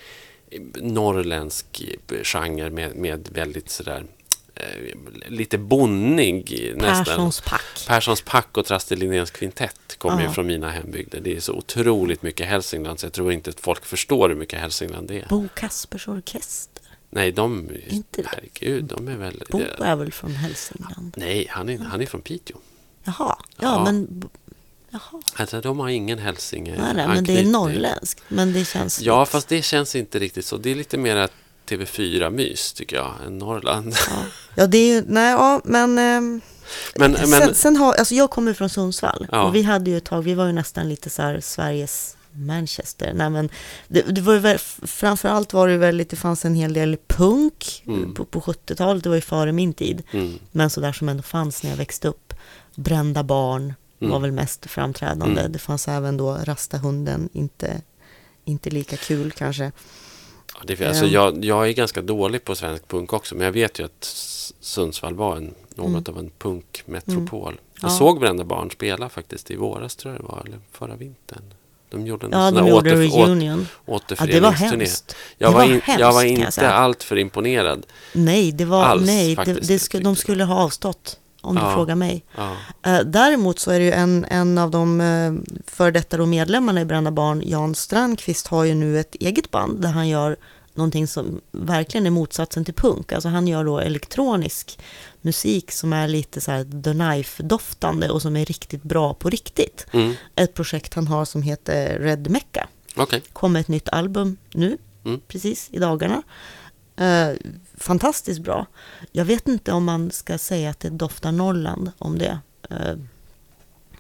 eh, norrländsk eh, genre med, med väldigt sådär lite bonnig nästan. Perssons pack. Perssons pack och Traste Linnéns kvintett kommer ju från mina hembygder. Det är så otroligt mycket Hälsingland så jag tror inte att folk förstår hur mycket Hälsingland det är. Bo Kaspers Orkester. Nej, de... Inte det. herregud, de är väl... Bo är väl från Hälsingland? Nej, han är, han är från Piteå. Jaha, ja, Ja. men... Jaha, Alltså, de har ingen hälsinge nej, men det är norrländskt. Men det känns... Ja, fast det känns inte riktigt så. Det är lite mer TV4-mys, tycker jag, än Norrland. Ja, ja det är ju... Nej, ja, men... ehm, Men, men sen, sen har, alltså jag kommer från Sundsvall Ja. och vi hade ju ett tag, vi var ju nästan lite så här Sveriges Manchester. Nej, men det, det var ju framförallt var det väl lite, fanns en hel del punk Mm. på, på 70-talet, det var ju före min tid. mm, Men så där som ändå fanns när jag växte upp. Brända barn var Mm. väl mest framträdande. Mm. Det fanns även då Rasta hunden, inte, inte lika kul kanske. Det, alltså, Ehm. jag, jag är ganska dålig på svensk punk också, men jag vet ju att Sundsvall var en, något Mm. av en punkmetropol. Jag Ja. såg Brända barn spela faktiskt i våras, tror jag det var, eller förra vintern. De gjorde en Ja, sån återf- åter, reunion. Ja, det var hemskt. Jag var, in, hemskt, jag var jag inte alltför imponerad. Nej, det var, Alls, nej det, faktiskt, det skulle, de skulle ha avstått. Om du Ja. frågar mig. Ja. Eh, däremot så är det ju en, en av de uh, före detta medlemmarna i Brända Barn, Jan Strandqvist, har ju nu ett eget band där han gör någonting som verkligen är motsatsen till punk. Alltså han gör då elektronisk musik som är lite så här The Knife-doftande och som är riktigt bra på riktigt. Mm. Ett projekt han har som heter Red Mecca. Okej. Kommer ett nytt album nu, Mm. precis i dagarna. Eh, fantastiskt bra. Jag vet inte om man ska säga att det doftar Norrland om det. Eh,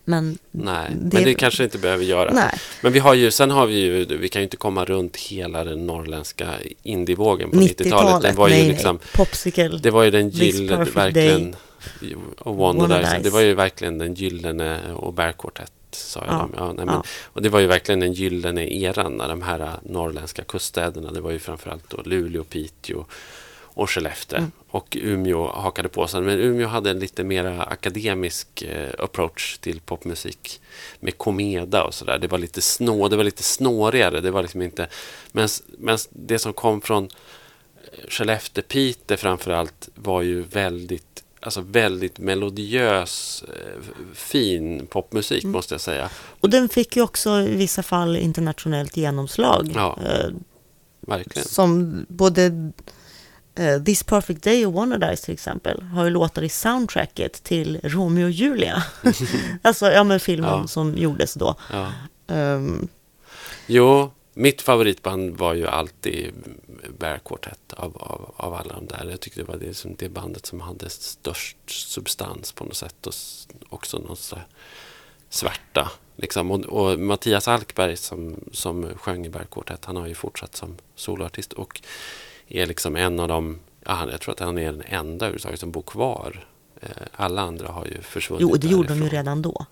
men Nej, Det- men det kanske inte behöver göra. nej, Men vi har ju, sen har vi ju, vi kan ju inte komma runt hela den norrländska indievågen på 90-talet. 90-talet. Den var ju nej, liksom, nej. Popsicle. det var ju den gyllene, verkligen, och Wanda Wanda Dice, det var ju verkligen den gyllene och Bear Quartet, sa jag Ja, dem. Ja, nej, men, ja. Och det var ju verkligen den gyllene eran när de här äh, norrländska kuststäderna, det var ju framförallt då Luleå, Piteå och Skellefteå. Mm. Och Umeå hakade på sig. Men Umeå hade en lite mer akademisk eh, approach till popmusik. Med komeda och sådär. Det var lite snå, det var lite snårigare. Det var liksom inte... Men, men det som kom från eh, Skellefteå, Piteå framförallt var ju väldigt Alltså väldigt melodiös, eh, fin popmusik Mm. måste jag säga. Och den fick ju också i vissa fall internationellt genomslag. Ja. Eh, Verkligen. som både eh, This Perfect Day och Wannadies till exempel har ju låtar i soundtracket till Romeo och Julia. alltså, ja men filmen Ja. som gjordes då. Ja. Ehm, Jo, mitt favoritband var ju alltid Bear Quartet av, av, av alla de där. Jag tyckte det var det, som det bandet som hade störst substans på något sätt och också någon svärta. Liksom. Och, och Mattias Alkberg som, som sjöng i Bergkvartett, han har ju fortsatt som soloartist och är liksom en av de, jag tror att han är den enda överhuvudtaget som bor kvar. Eh, Alla andra har ju försvunnit Jo, det gjorde de ju därifrån. redan då.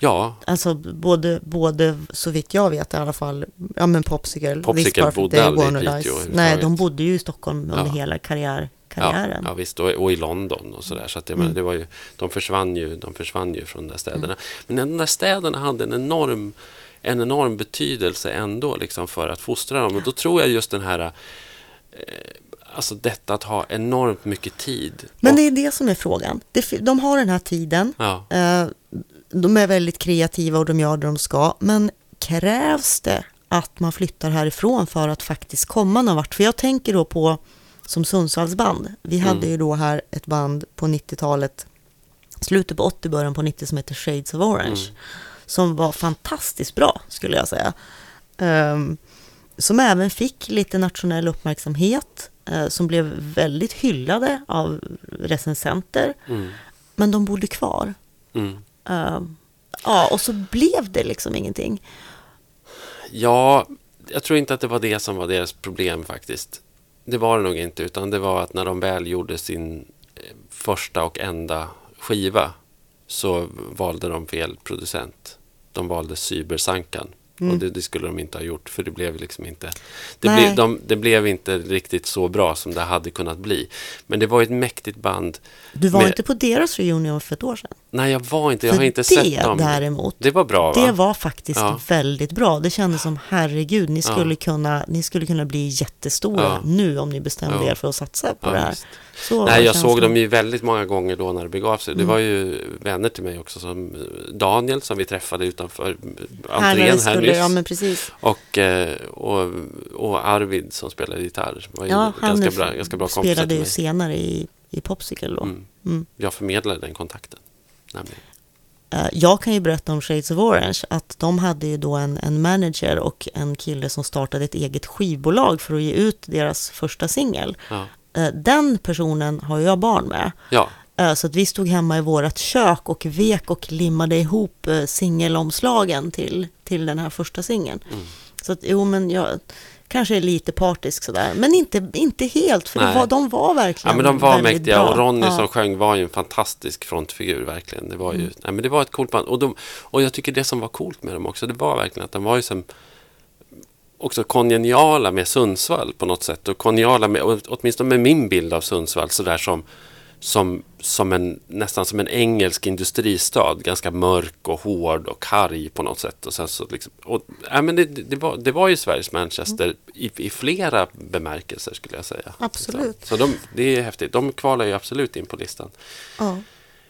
Ja, Alltså både, både så vitt jag vet i alla fall, ja men Popsicle, Popsicle bodde aldrig i Piteå. Nej, de bodde ju i Stockholm under Ja. hela karriär, ja, karriären. ja visst, och, och i London och sådär. Så att jag Mm. det var ju, de, försvann ju, de försvann ju från de där städerna. Men de där städerna hade en enorm, en enorm betydelse ändå liksom, för att fostra dem. Och då tror jag just den här eh, Alltså detta att ha enormt mycket tid. Men det är det som är frågan. De har den här tiden, Ja, eh, de är väldigt kreativa och de gör det de ska, men krävs det att man flyttar härifrån för att faktiskt komma någon vart? För jag tänker då på som Sundsvallsband. Vi hade Mm. ju då här ett band på 90-talet, slutet på 80, början på 90 som heter Shades of Orange. Mm. Som var fantastiskt bra, skulle jag säga. Ehm, som även fick lite nationell uppmärksamhet, eh, som blev väldigt hyllade av recensenter. mm, Men de bodde kvar. Mm. Ehm, ja, och så blev det liksom ingenting. Ja, jag tror inte att det var det som var deras problem faktiskt. Det var det nog inte, utan det var att när de väl gjorde sin eh, första och enda skiva så valde de fel producent. De valde Cybersankan. Och det, det skulle de inte ha gjort, för det blev liksom inte... Det, Nej. blev, de, det blev inte riktigt så bra som det hade kunnat bli. Men det var ett mäktigt band. Du var med- inte på deras reunion för ett år sedan. Nej, jag var inte. Jag För har inte det sett dem. däremot, Det var bra, va? Det var faktiskt Ja. väldigt bra. Det kändes som herregud, ni skulle, Ja. kunna, ni skulle kunna bli jättestora Ja. nu om ni bestämde er för att satsa på det här. Så Nej, jag såg känslan. dem ju väldigt många gånger då när det begav sig. Det var ju vänner till mig också som Daniel som vi träffade utanför Här entrén det här skulle, nyss. ja men precis. Och, eh, och, och Arvid som spelade gitarr. Var ju Ja, han ganska, bra, ganska bra spelade ju senare i, i Popsicle då. Mm. Mm. Jag förmedlade den kontakten. Nämligen. Eh, Jag kan ju berätta om Shades of Orange att de hade ju då en, en manager och en kille som startade ett eget skivbolag för att ge ut deras första singel. Ja. Eh, Den personen har jag barn med. ja, Eh, Så att vi stod hemma i vårt kök och vek och limmade ihop singelomslagen till, till den här första singeln. Mm. Så att, jo, men jag kanske är lite partisk sådär, men inte, inte helt, för Nej. var, de var verkligen ja men de var mäktiga bra. och Ronny Ja. Mm. som sjöng var ju en fantastisk frontfigur verkligen. Det var ju, nej, men det var ett coolt band. Och, de, och jag tycker det som var coolt med dem också, det var verkligen att de var ju som också kongeniala med Sundsvall på något sätt. Och kongeniala med, åtminstone med min bild av Sundsvall, sådär som, som, som en, nästan som en engelsk industristad. Ganska mörk och hård och karg på något sätt. Och sen så liksom, och, ja, men det, det, var, det var ju Sveriges Manchester i, i flera bemärkelser skulle jag säga. Absolut. Så, så de, det är häftigt. De kvalar ju absolut in på listan. Ja.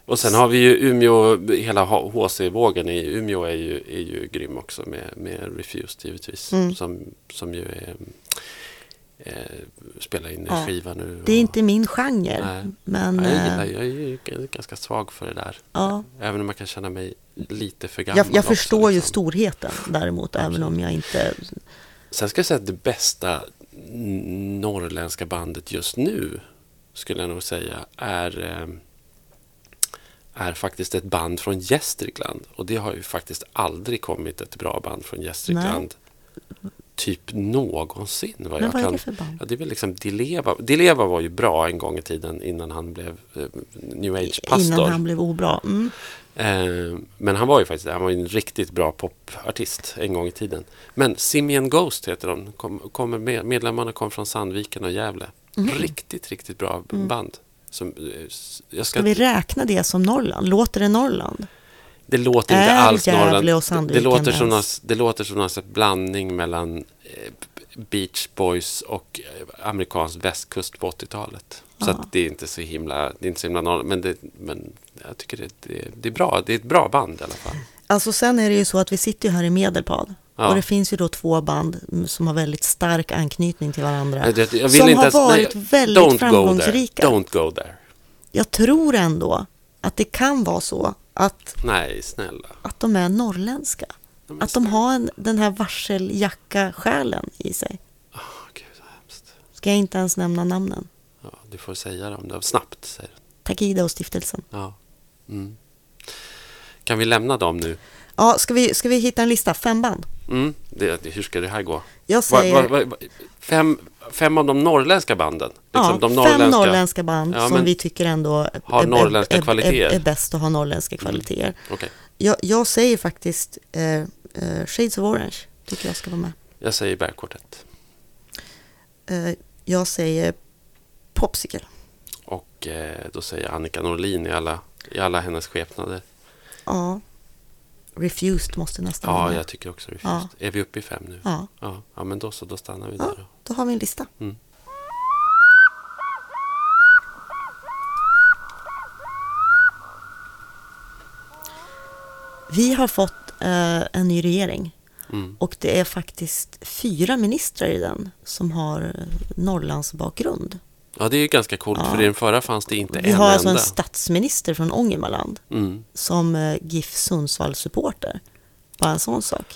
Och sen har vi ju Umeå, hela HC-vågen i Umeå är ju, är ju grym också med, med Refused givetvis. Mm. Som, som ju är, eh, spelar in Ja. en skiva nu. Det är och- inte min genre, Nej. men Ja, jag, eh, gillar, jag är ju ganska svag för det där. ja, Även om jag kan känna mig lite för gammal jag, jag också, förstår ju liksom. storheten däremot, även om jag inte... Sen ska jag säga att det bästa norrländska bandet just nu skulle jag nog säga är, eh, är faktiskt ett band från Gästrikland. Och det har ju faktiskt aldrig kommit ett bra band från Gästrikland. Typ någonsin vad Men jag vad är kan. det för band? Ja, det är väl liksom Dileva. Dileva var ju bra en gång i tiden innan han blev eh, new age-pastor. Innan han blev obra. Mm. Eh, men han var ju faktiskt han var en riktigt bra popartist en gång i tiden. Men Simian Ghost heter de. Kom, kommer med, medlemmarna kom från Sandviken och Gävle. Riktigt, riktigt bra band. Som, eh, jag ska, Ska vi räkna det som Norrland? Låter det Norrland? Det låter inte alls Norrland. Det, låter som någon, det låter som någon blandning mellan eh, Beach Boys och eh, amerikansk västkust på 80-talet. Så att det är inte så himla, det är inte så himla Norrland. Men, det, men jag tycker det, det, det är bra. Det är ett bra band i alla fall. Alltså sen är det ju så att vi sitter ju här i Medelpad. Ja. Och det finns ju då två band som har väldigt stark anknytning till varandra. Jag vill som inte har ens- varit nej, väldigt don't framgångsrika. Go there. Don't go there. Jag tror ändå att det kan vara så att, Nej, snälla. att de är norrländska. De är Att de har en, den här varseljacka-själen i sig. Åh, Gud, vad hemskt. Ska jag inte ens nämna namnen? Ja, du får säga dem då. Snabbt, säger du. Takida och stiftelsen. Ja. Mm. Kan vi lämna dem nu? Ja, ska vi, ska vi hitta en lista? Fem band? Mm, det, det- hur ska det här gå? Jag säger va, va, va, fem, fem av de norrländska banden? Liksom ja, de fem norrländska. norrländska band Ja, som vi tycker ändå har är, norrländska är, är, kvaliteter. är, är bäst att ha norrländska kvaliteter. Okej, Jag, jag säger faktiskt eh, eh, Shades of Orange, tycker jag ska vara med. jag säger Bärkvartett. Eh, jag säger Popsicle. Och eh, då säger Annika Norlin i alla, i alla hennes skepnader. Ja. Refused måste nästan Ja, jag tycker också Refused. Är vi uppe i fem nu? Ja, Ja, ja men då så, då stannar vi Ja. där. då. då har vi en lista. Mm. Vi har fått eh, en ny regering Mm. och det är faktiskt fyra ministrar i den som har eh, Norrlands bakgrund. Ja, det är ju ganska coolt, Ja. för i den förra fanns det inte Vi en har alltså enda. en statsminister från Ångermanland Mm. som eh, GIF Sundsvall-supporter. Bara en sån sak.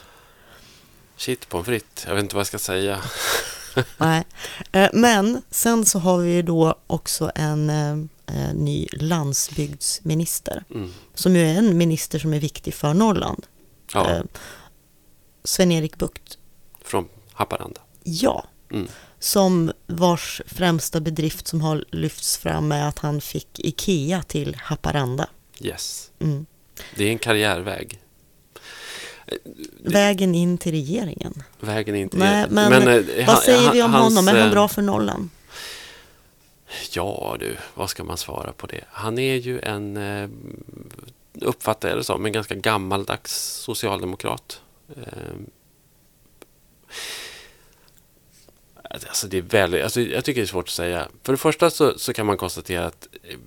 Shit pommes frites, jag vet inte vad jag ska säga. Nej. Eh, Men sen så har vi ju då också en eh, ny landsbygdsminister. Mm. Som ju är en minister som är viktig för Norrland. Ja, Eh, Sven-Erik Bucht. från Haparanda. Ja. Mm. Som vars främsta bedrift som har lyfts fram är att han fick Ikea till Haparanda. Yes. Mm. Det är en karriärväg. Vägen in till regeringen. Vägen är inte... Nej, men, eh, vad han- säger vi om hans, honom? Är han eh, bra för Norrland? Ja du, vad ska man svara på det? Han är ju en, eh, uppfattar jag det som, en ganska gammaldags socialdemokrat. Alltså det är väldigt, alltså jag tycker det är svårt att säga. För det första så, så kan man konstatera att eh,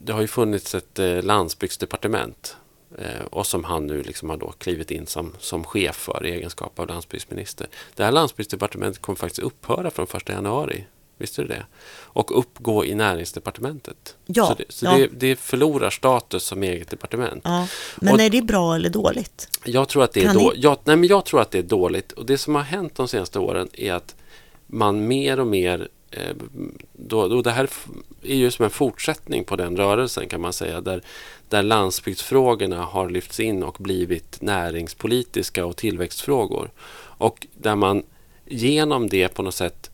det har ju funnits ett eh, landsbygdsdepartement eh, och som han nu liksom har då klivit in som, som chef för i egenskap av landsbygdsminister. Det här landsbygdsdepartementet kommer faktiskt upphöra från 1 januari. Visste du det? Och uppgå i näringsdepartementet. Ja, så det, så ja. det, det förlorar status som eget departement. Ja. Men Och- är det bra eller dåligt? Jag tror, att det är då, jag, nej, men jag tror att det är dåligt. Och det som har hänt de senaste åren är att man mer och mer... Eh, då, då det här är ju som en fortsättning på den rörelsen kan man säga. Där, där landsbygdsfrågorna har lyfts in och blivit näringspolitiska och tillväxtfrågor. Och där man genom det på något sätt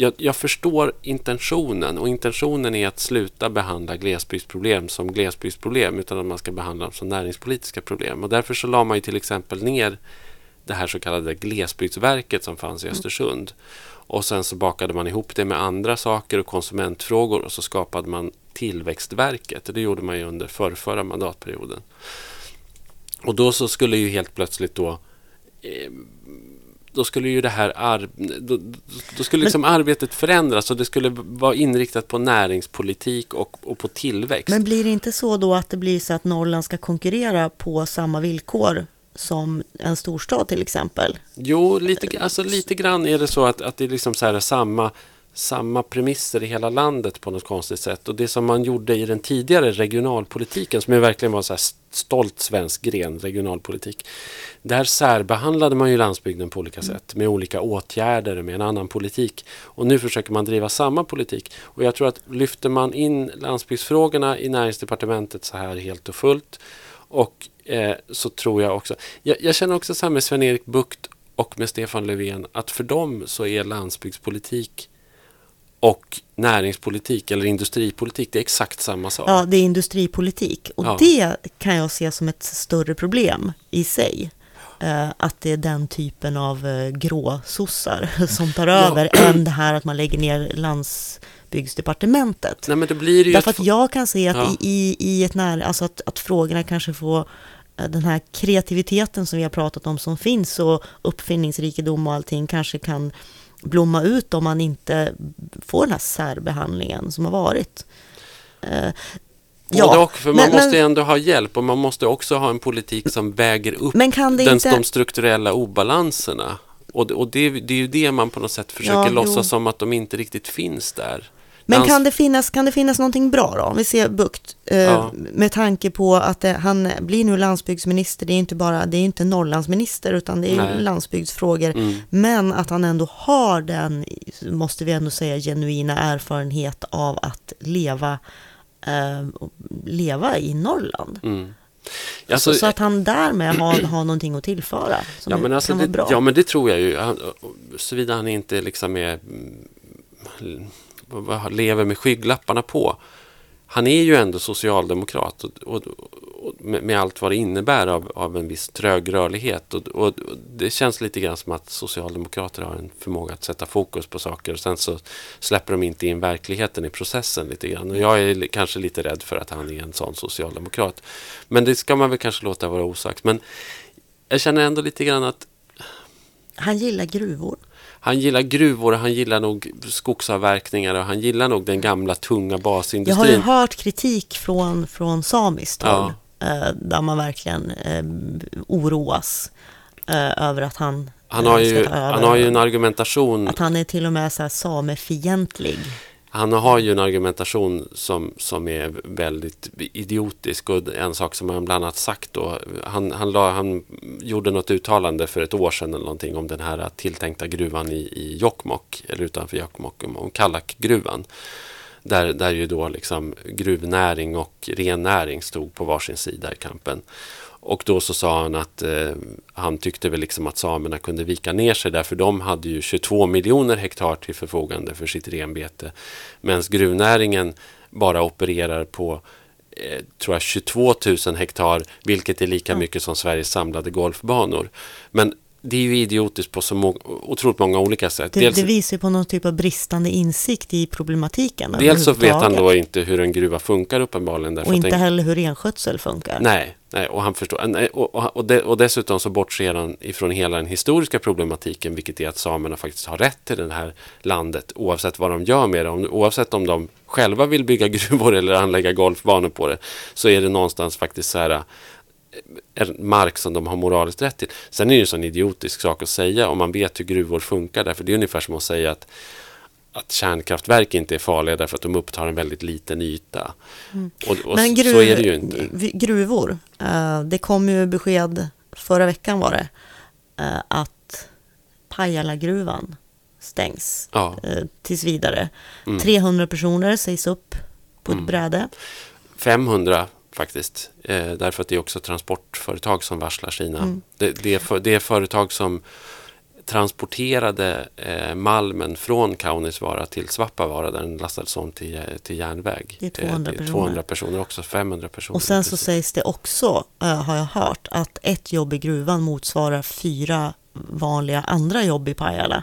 jag, jag förstår intentionen och intentionen är att sluta behandla glesbygdsproblem som glesbygdsproblem utan att man ska behandla dem som näringspolitiska problem. Och därför så la man ju till exempel ner det här så kallade glesbygdsverket som fanns i Östersund. Och sen så bakade man ihop det med andra saker och konsumentfrågor och så skapade man Tillväxtverket. Det gjorde man ju under förrförra mandatperioden. Och då så skulle ju helt plötsligt då eh, då skulle ju det här ar- då, då skulle liksom arbetet förändras och det skulle vara inriktat på näringspolitik och, och på tillväxt. Men blir det inte så då att det blir så att Norrland ska konkurrera på samma villkor som en storstad till exempel? Jo, lite, alltså, lite grann är det så att, att det är liksom så här samma, samma premisser i hela landet på något konstigt sätt. Och det som man gjorde i den tidigare regionalpolitiken, som ju verkligen var så här stolt svensk gren, regionalpolitik. Där särbehandlade man ju landsbygden på olika sätt med olika åtgärder, med en annan politik. Och nu försöker man driva samma politik. Och jag tror att lyfter man in landsbygdsfrågorna i näringsdepartementet så här helt och fullt och eh, så tror jag också, jag, jag känner också så här med Sven-Erik Bucht och med Stefan Löfven att för dem så är landsbygdspolitik och näringspolitik eller industripolitik, det är exakt samma sak. Ja, det är industripolitik och Ja. det kan jag se som ett större problem i sig. Eh, att det är den typen av eh, gråsossar som tar över än det här att man lägger ner landsbygdsdepartementet. Nej men det blir ju Därför att jag kan se att Ja. i, i, ett nära, alltså att, att frågorna kanske får den här kreativiteten som vi har pratat om som finns och uppfinningsrikedom och allting kanske kan blomma ut om man inte får den här särbehandlingen som har varit. Eh, Både och, för man men- måste ändå ha hjälp och man måste också ha en politik som väger upp Men kan det den, inte- de strukturella obalanserna. Och, det- och det, det är ju det man på något sätt försöker Ja, låtsas jo. som att de inte riktigt finns där. Men kan det, finnas, kan det finnas någonting bra då? Om vi ser Bukt, eh, Ja. med tanke på att det, han blir nu landsbygdsminister, det är inte bara, det är inte Norrlandsminister utan det är Nej. landsbygdsfrågor. Mm. Men att han ändå har den, måste vi ändå säga, genuina erfarenhet av att leva, eh, leva i Norrland. Mm. Alltså, så, så att han därmed har, har någonting att tillföra som ja, men alltså kan vara det, bra. ja, men det tror jag ju. Såvida han inte liksom är, mm, lever med skygglapparna på. Han är ju ändå socialdemokrat och, och, och med, allt vad det innebär av, av en viss trögrörlighet. Och, och, och det känns lite grann som att socialdemokrater har en förmåga att sätta fokus på saker och sen så släpper de inte in verkligheten i processen lite grann. Och jag är kanske lite rädd för att han är en sån socialdemokrat. Men det ska man väl kanske låta vara osagt. Men jag känner ändå lite grann att Han gillar gruvor han gillar gruvor och han gillar nog skogsavverkningar och han gillar nog den gamla tunga Jag har ju basindustrin. hört kritik från, från samiskt Ja. håll. Eh, där man verkligen eh, oroas eh, över att han Han har, eh, ju, han har ju en argumentation Att han är till och med så här samefientlig. Han har ju en argumentation som, som är väldigt idiotisk och en sak som han bland annat sagt då. Han, han, la, han gjorde något uttalande för ett år sedan eller någonting om den här tilltänkta gruvan i, i Jokkmokk, eller utanför Jokkmokk, om, Kallakgruvan. Där, där ju då liksom gruvnäring och rennäring stod på varsin sida i kampen. Och då så sa han att eh, han tyckte väl liksom att samerna kunde vika ner sig där för de hade ju 22 miljoner hektar till förfogande för sitt renbete. Medan gruvnäringen bara opererar på eh, tror jag 22 000 hektar vilket är lika mycket som Sveriges samlade golfbanor. Men det är ju idiotiskt på så må- otroligt många olika sätt. Det, Dels- det visar ju på någon typ av bristande insikt i problematiken. Dels så vet han då inte hur en gruva funkar uppenbarligen. Och inte den- heller hur renskötsel funkar. Nej, nej och, han förstår, och, och, och, de, och dessutom så bortser han ifrån hela den historiska problematiken vilket är att samerna faktiskt har rätt till det här landet oavsett vad de gör med det. Om, oavsett om de själva vill bygga gruvor eller anlägga golfbanor på det så är det någonstans faktiskt så här mark som de har moraliskt rätt till. Sen är det ju en sån idiotisk sak att säga om man vet hur gruvor funkar därför det är ungefär som att säga att att kärnkraftverk inte är farliga därför att de upptar en väldigt liten yta. Och, och Men gruv, så är det ju inte. gruvor, eh, det kom ju besked förra veckan var det, eh, att Pajalagruvan stängs Ja. eh, tills vidare. Mm. 300 personer sägs upp på ett bräde. 500 faktiskt. Eh, därför att det är också transportföretag som varslar sina. Mm. Det, det, är för, det är företag som transporterade eh, malmen från Kaunisvaara till Svappavaara där den lastades om till, till järnväg. Det är 200 Eh, personer. 200 personer också, 500 personer. Och sen så sägs det också, eh, har jag hört, att ett jobb i gruvan motsvarar fyra vanliga andra jobb i Pajala.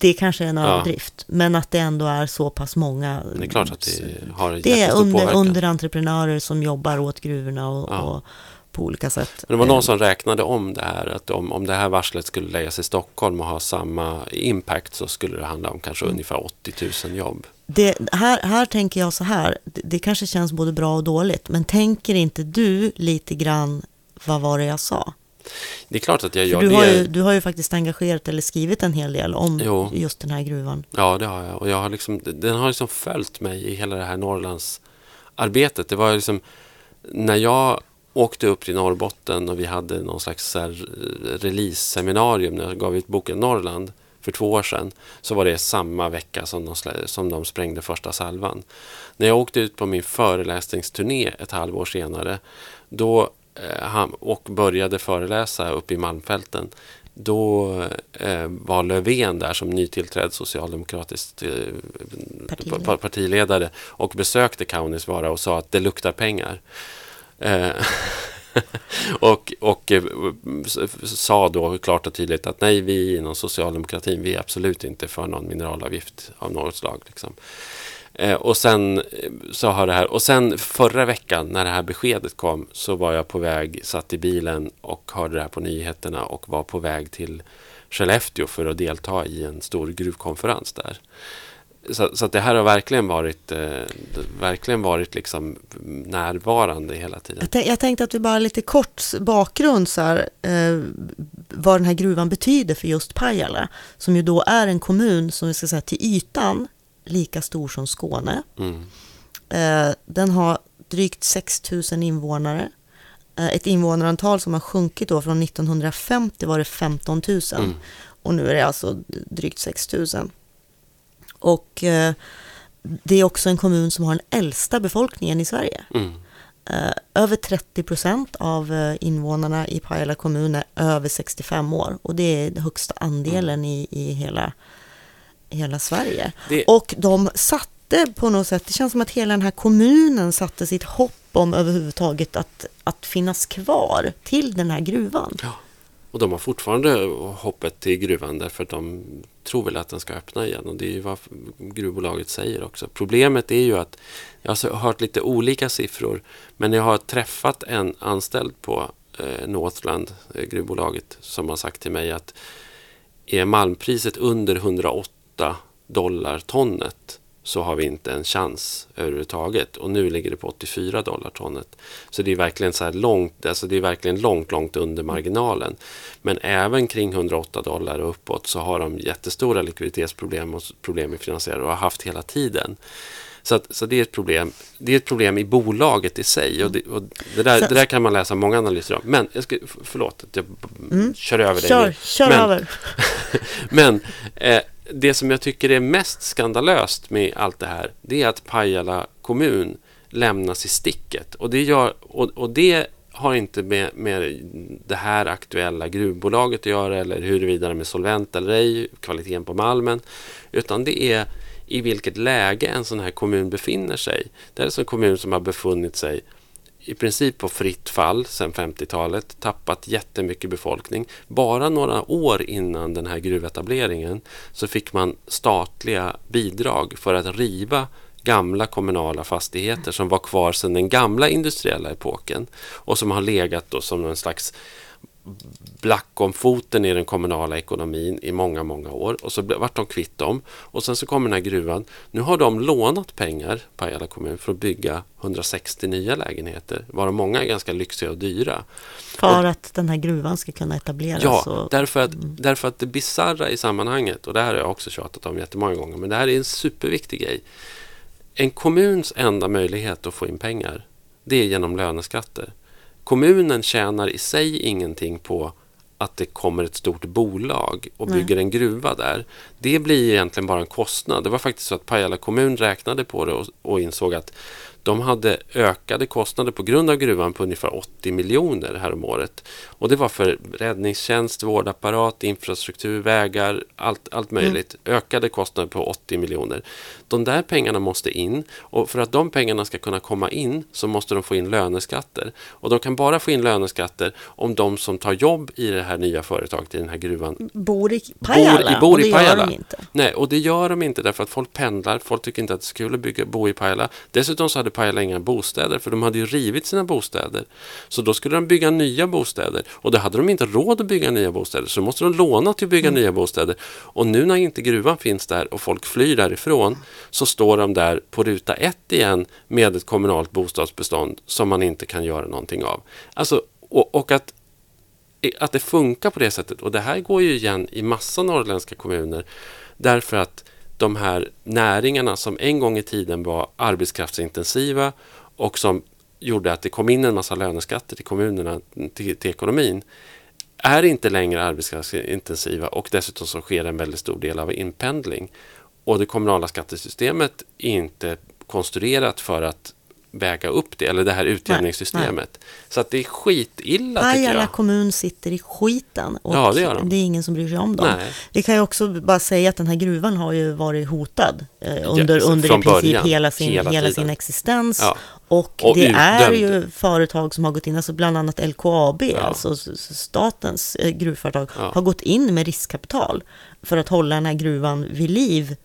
Det kanske är en Ja. överdrift, men att det ändå är så pass många. Det är klart att det har Det är under, underentreprenörer som jobbar åt gruvorna och, Ja. och på olika sätt. Men det var någon som räknade om det här. Att om, om det här varslet skulle läggas i Stockholm och ha samma impact så skulle det handla om kanske Mm. ungefär 80 000 jobb. Det, här, här tänker jag så här, det, det kanske känns både bra och dåligt, men tänker inte du lite grann, vad var det jag sa? Det är klart att jag gör du, det. har ju, du har ju faktiskt engagerat eller skrivit en hel del om Jo. just den här gruvan. Ja, det har jag. Och jag har liksom, den har liksom följt mig i hela det här Norrlandsarbetet. Det var liksom när jag åkte upp till Norrbotten och vi hade någon slags här release-seminarium när jag gav ut boken Norrland för två år sedan så var det samma vecka som de, som de sprängde första salvan. När jag åkte ut på min föreläsningsturné ett halvår senare då, eh, och började föreläsa uppe i Malmfälten då eh, var Löfven där som nytillträdd socialdemokratisk eh, Partiledare. pa- partiledare och besökte Kaunisvaara och sa att det luktar pengar. Eh, och och eh, sa då klart och tydligt att nej, vi inom socialdemokratin, vi är absolut inte för någon mineralavgift av något slag. Liksom. Eh, och sen eh, så har det här, och sen förra veckan när det här beskedet kom så var jag på väg, satt i bilen och hörde det här på nyheterna och var på väg till Skellefteå för att delta i en stor gruvkonferens där. Så, så att det här har verkligen varit, eh, verkligen varit liksom närvarande hela tiden. Jag, tänk, jag tänkte att vi bara lite kort bakgrund så här, eh, vad den här gruvan betyder för just Pajala, som ju då är en kommun som vi ska säga till ytan lika stor som Skåne. Mm. Eh, den har drygt 6 000 invånare. Eh, ett invånarantal som har sjunkit då från 1950 var det 15 000 Mm. och nu är det alltså drygt 6 000. Och eh, det är också en kommun som har den äldsta befolkningen i Sverige. Mm. Över 30 procent av invånarna i Pajala kommun är över 65 år och det är den högsta andelen i, i hela, hela Sverige. Det- Och de satte på något sätt, det känns som att hela den här kommunen satte sitt hopp om överhuvudtaget att, att finnas kvar till den här gruvan. Ja. Och de har fortfarande hoppet till gruvan därför att de tror väl att den ska öppna igen. Och det är ju vad gruvbolaget säger också. Problemet är ju att jag har hört lite olika siffror. Men jag har träffat en anställd på eh, Northland, eh, gruvbolaget, som har sagt till mig att är malmpriset under 108 dollar tonnet så har vi inte en chans överhuvudtaget. Och nu ligger det på 84 dollar tonnet. Så det är verkligen så här långt, alltså det är verkligen långt, långt under marginalen. Men även kring 108 dollar och uppåt så har de jättestora likviditetsproblem och problem med finansiärer och har haft hela tiden. Så, att, så det är ett problem. Det är ett problem i bolaget i sig och det, och det, där, det där kan man läsa många analyser om. Men jag ska, förlåt att jag kör över dig. Kör, kör Men- över. men eh, det som jag tycker är mest skandalöst med allt det här, det är att Pajala kommun lämnas i sticket. Och det, gör, och, och det har inte med, med det här aktuella gruvbolaget att göra eller huruvida de är solvent eller ej, kvaliteten på malmen, utan det är i vilket läge en sån här kommun befinner sig. Det är alltså en kommun som har befunnit sig i princip på fritt fall sedan 50-talet, tappat jättemycket befolkning. Bara några år innan den här gruvetableringen så fick man statliga bidrag för att riva gamla kommunala fastigheter som var kvar sedan den gamla industriella epoken och som har legat då som en slags black om foten i den kommunala ekonomin i många, många år. Och så vart de kvitt dem. Och sen så kommer den här gruvan. Nu har de lånat pengar, Pajala kommun, för att bygga 160 nya lägenheter. Varav många är ganska lyxiga och dyra. För att den här gruvan ska kunna etableras. Ja, och, därför att, därför att det bisarra i sammanhanget, och det här har jag också tjatat om jättemånga gånger, men det här är en superviktig grej. En kommuns enda möjlighet att få in pengar, det är genom löneskatter. Kommunen tjänar i sig ingenting på att det kommer ett stort bolag och Nej. bygger en gruva där. Det blir egentligen bara en kostnad. Det var faktiskt så att Pajala kommun räknade på det och, och insåg att de hade ökade kostnader på grund av gruvan på ungefär 80 miljoner häromåret. Och det var för räddningstjänst, vårdapparat, infrastruktur, vägar, allt, allt möjligt. Ökade kostnader på 80 miljoner. De där pengarna måste in och för att de pengarna ska kunna komma in så måste de få in löneskatter. Och de kan bara få in löneskatter om de som tar jobb i det här nya företaget, i den här gruvan, bor i Pajala. Bor i- bor och i det Pajala. gör de inte. Nej, och det gör de inte därför att folk pendlar. Folk tycker inte att det är så kul att bygga, bo i Pajala. Dessutom så hade Pajala inga bostäder för de hade ju rivit sina bostäder. Så då skulle de bygga nya bostäder och då hade de inte råd att bygga nya bostäder så då måste de låna till att bygga nya bostäder. Och nu när inte gruvan finns där och folk flyr därifrån så står de där på ruta ett igen med ett kommunalt bostadsbestånd som man inte kan göra någonting av. Alltså, och, och att att det funkar på det sättet. Och det här går ju igen i massa norrländska kommuner. Därför att de här näringarna som en gång i tiden var arbetskraftsintensiva och som gjorde att det kom in en massa löneskatter till kommunerna, till, till ekonomin, är inte längre arbetskraftsintensiva och dessutom så sker en väldigt stor del av inpendling. Och det kommunala skattesystemet är inte konstruerat för att väga upp det, eller det här utjämningssystemet. Så att det är skitilla tycker Pajala jag. kommun sitter i skiten och Ja, det gör de. det är ingen som bryr sig om dem. Nej. Vi kan ju också bara säga att den här gruvan har ju varit hotad eh, under, så under i princip början, hela sin, hela hela sin existens. Ja. Och, Och det är utdömd. ju företag som har gått in, alltså bland annat LKAB, Ja. alltså statens eh, gruvföretag, Ja. har gått in med riskkapital för att hålla den här gruvan vid liv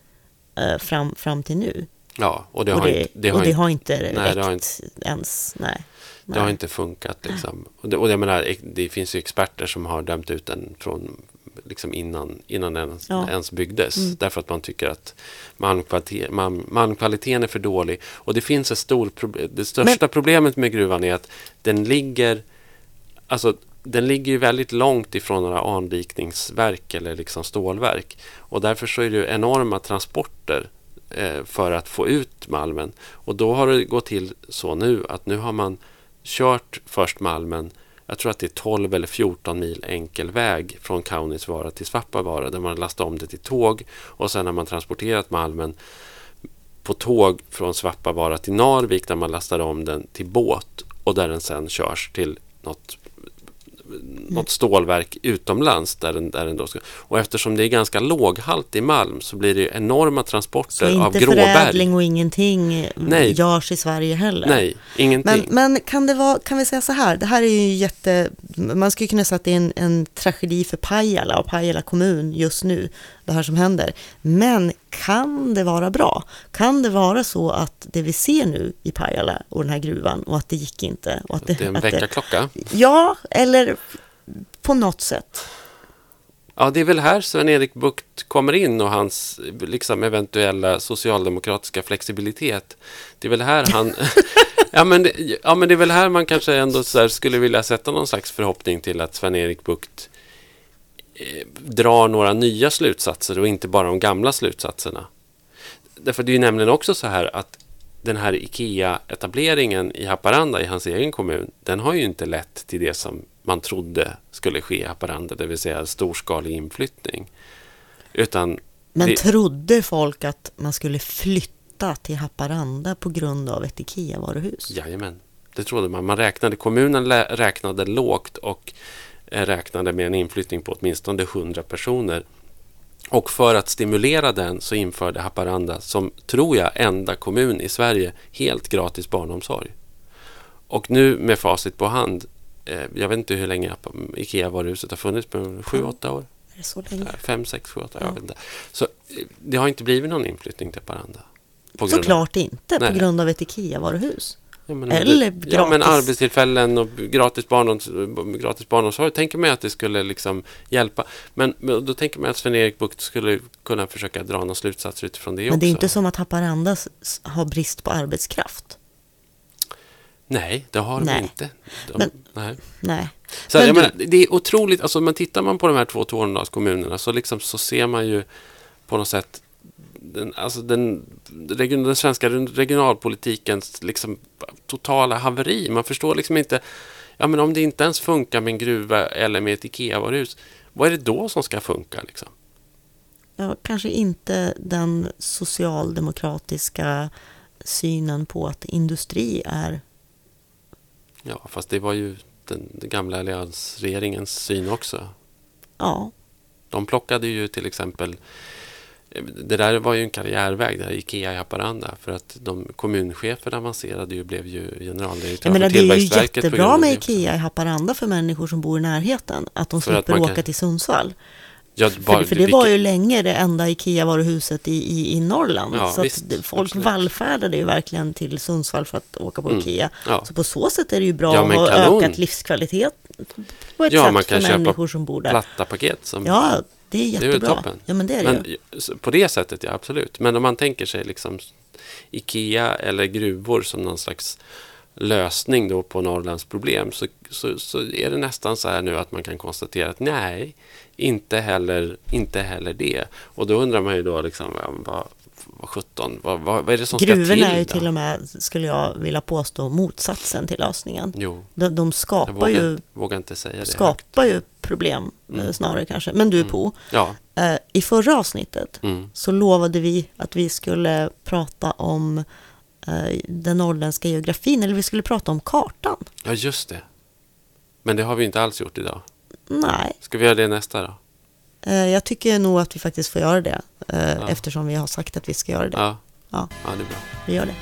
eh, fram, fram till nu. Ja, och det och har, det, inte, det och har, det inte, har inte Nej, det har inte- ens. Nej. det har Nej. inte funkat. Liksom. Och, det, och jag menar, det finns ju experter som har dömt ut den från liksom innan, innan den Ja. ens byggdes. Därför att man tycker att malmkvalitet, malm, malmkvaliteten är för dålig. Och det finns ett stort problem. Det största problemet med gruvan är att den ligger Alltså, den ligger ju väldigt långt ifrån några anrikningsverk eller liksom stålverk. Och därför så är det enorma transporter Eh, för att få ut malmen. Och då har det gått till så nu att nu har man kört först malmen jag tror att det är 12 eller 14 mil enkel väg från Kaunisvaara till Svappavaara där man lastar om det till tåg och sen har man transporterat malmen på på tåg från Svappavaara till Narvik där man lastar om den till båt och där den sen körs till något något stålverk utomlands. Där den, där den då ska, och eftersom det är ganska låghalt malm så blir det enorma transporter så av inte gråberg. förädling och ingenting Nej. görs i Sverige heller. Nej, ingenting. Men, men kan, det vara, kan vi säga så här, det här är ju jätte... Man skulle kunna säga att det är en, en tragedi för Pajala och Pajala kommun just nu, det här som händer. Men kan det vara bra? Kan det vara så att det vi ser nu i Pajala och den här gruvan och att det gick inte? Och att det är en det- väckarklocka. Ja, eller på något sätt. Ja, det är väl här Sven-Erik Bucht kommer in och hans liksom, eventuella socialdemokratiska flexibilitet. Det är väl här han... ja, men det, ja, men det är väl här man kanske ändå skulle vilja sätta någon slags förhoppning till att Sven-Erik Bucht drar några nya slutsatser och inte bara de gamla slutsatserna. Därför det är ju nämligen också så här att den här IKEA-etableringen i Haparanda, i hans egen kommun, den har ju inte lett till det som man trodde skulle ske i Haparanda, det vill säga storskalig inflyttning. Utan Men det, trodde folk att man skulle flytta till Haparanda på grund av ett IKEA-varuhus? jajamän, det trodde man. man räknade, kommunen räknade lågt och eh, räknade med en inflyttning på åtminstone 100 personer. Och för att stimulera den så införde Haparanda, som tror jag enda kommun i Sverige, helt gratis barnomsorg. Och nu med facit på hand, eh, jag vet inte hur länge IKEA-varuhuset har funnits, men sju, åtta år? Är det så länge? Fem, sex, sju, åtta, Ja. jag vet inte. Så eh, det har inte blivit någon inflyttning till Haparanda. Grund av- Såklart inte, Nej. på grund av ett IKEA-varuhus. Ja, men Eller det- Ja, men gratis. arbetstillfällen och gratis, barnoms- gratis barnomsorg tänker man att det skulle liksom hjälpa. Men, men då tänker man att Sven-Erik Bucht skulle kunna försöka dra några slutsatser utifrån det Men också. det är inte som att Haparanda har brist på arbetskraft. Nej, det har Nej. de inte. De, Men- nej. Nej. Så Men jag du- menar, det är otroligt, alltså men tittar man på de här två Tornedalskommunerna så, liksom, så ser man ju på något sätt den, alltså den, region, den svenska regionalpolitikens liksom, totala haveri. Man förstår liksom inte, ja men om det inte ens funkar med en gruva eller med ett IKEA-varuhus, vad är det då som ska funka? Liksom? Ja, kanske inte den socialdemokratiska synen på att industri är... Ja, fast det var ju den, den gamla alliansregeringens syn också. Ja, De plockade ju till exempel det där var ju en karriärväg, det här Ikea i Haparanda. För att de kommuncheferna avancerade ju, blev ju generaldirektör menar för det är ju Tillväxtverket. jättebra med det. IKEA i Haparanda för människor som bor i närheten. Att de För att slipper man åka kan- till Sundsvall. Ja, För, bara- för det vilka- var ju länge det enda IKEA-varuhuset i, i, i Norrland. Ja, så visst, att det- folk absolut. vallfärdade ju verkligen till Sundsvall för att åka på Mm, IKEA. ja. Så på så sätt är det ju bra Ja, att ha ökat livskvalitet på ett Ja, sätt man kan för människor som bor där. Platta paket som Ja, det är Det är jättebra. toppen. Ja, men det är det Men ju. på det sättet, ja absolut. Men om man tänker sig liksom Ikea eller gruvor som någon slags lösning då på Norrlands problem så, så, så är det nästan så här nu att man kan konstatera att nej, inte heller, inte heller det. Och då undrar man ju då liksom, vad, vad 17, vad, vad, vad är det som ska Gruvorna till? är ju till och med, skulle jag vilja påstå, motsatsen till lösningen. Jo, De, de skapar, vågar, ju, vågar inte säga det. skapar ju problem Mm. eh, snarare kanske. Men du på, Ja, eh, i förra avsnittet mm. så lovade vi att vi skulle prata om eh, den norrländska geografin, eller vi skulle prata om kartan. ja, just det. Men det har vi inte alls gjort idag. Nej, Ska vi göra det nästa då? Eh, jag tycker nog att vi faktiskt får göra det, eh, Ja. eftersom vi har sagt att vi ska göra det. Ja, Ja, ja det är bra. vi gör det.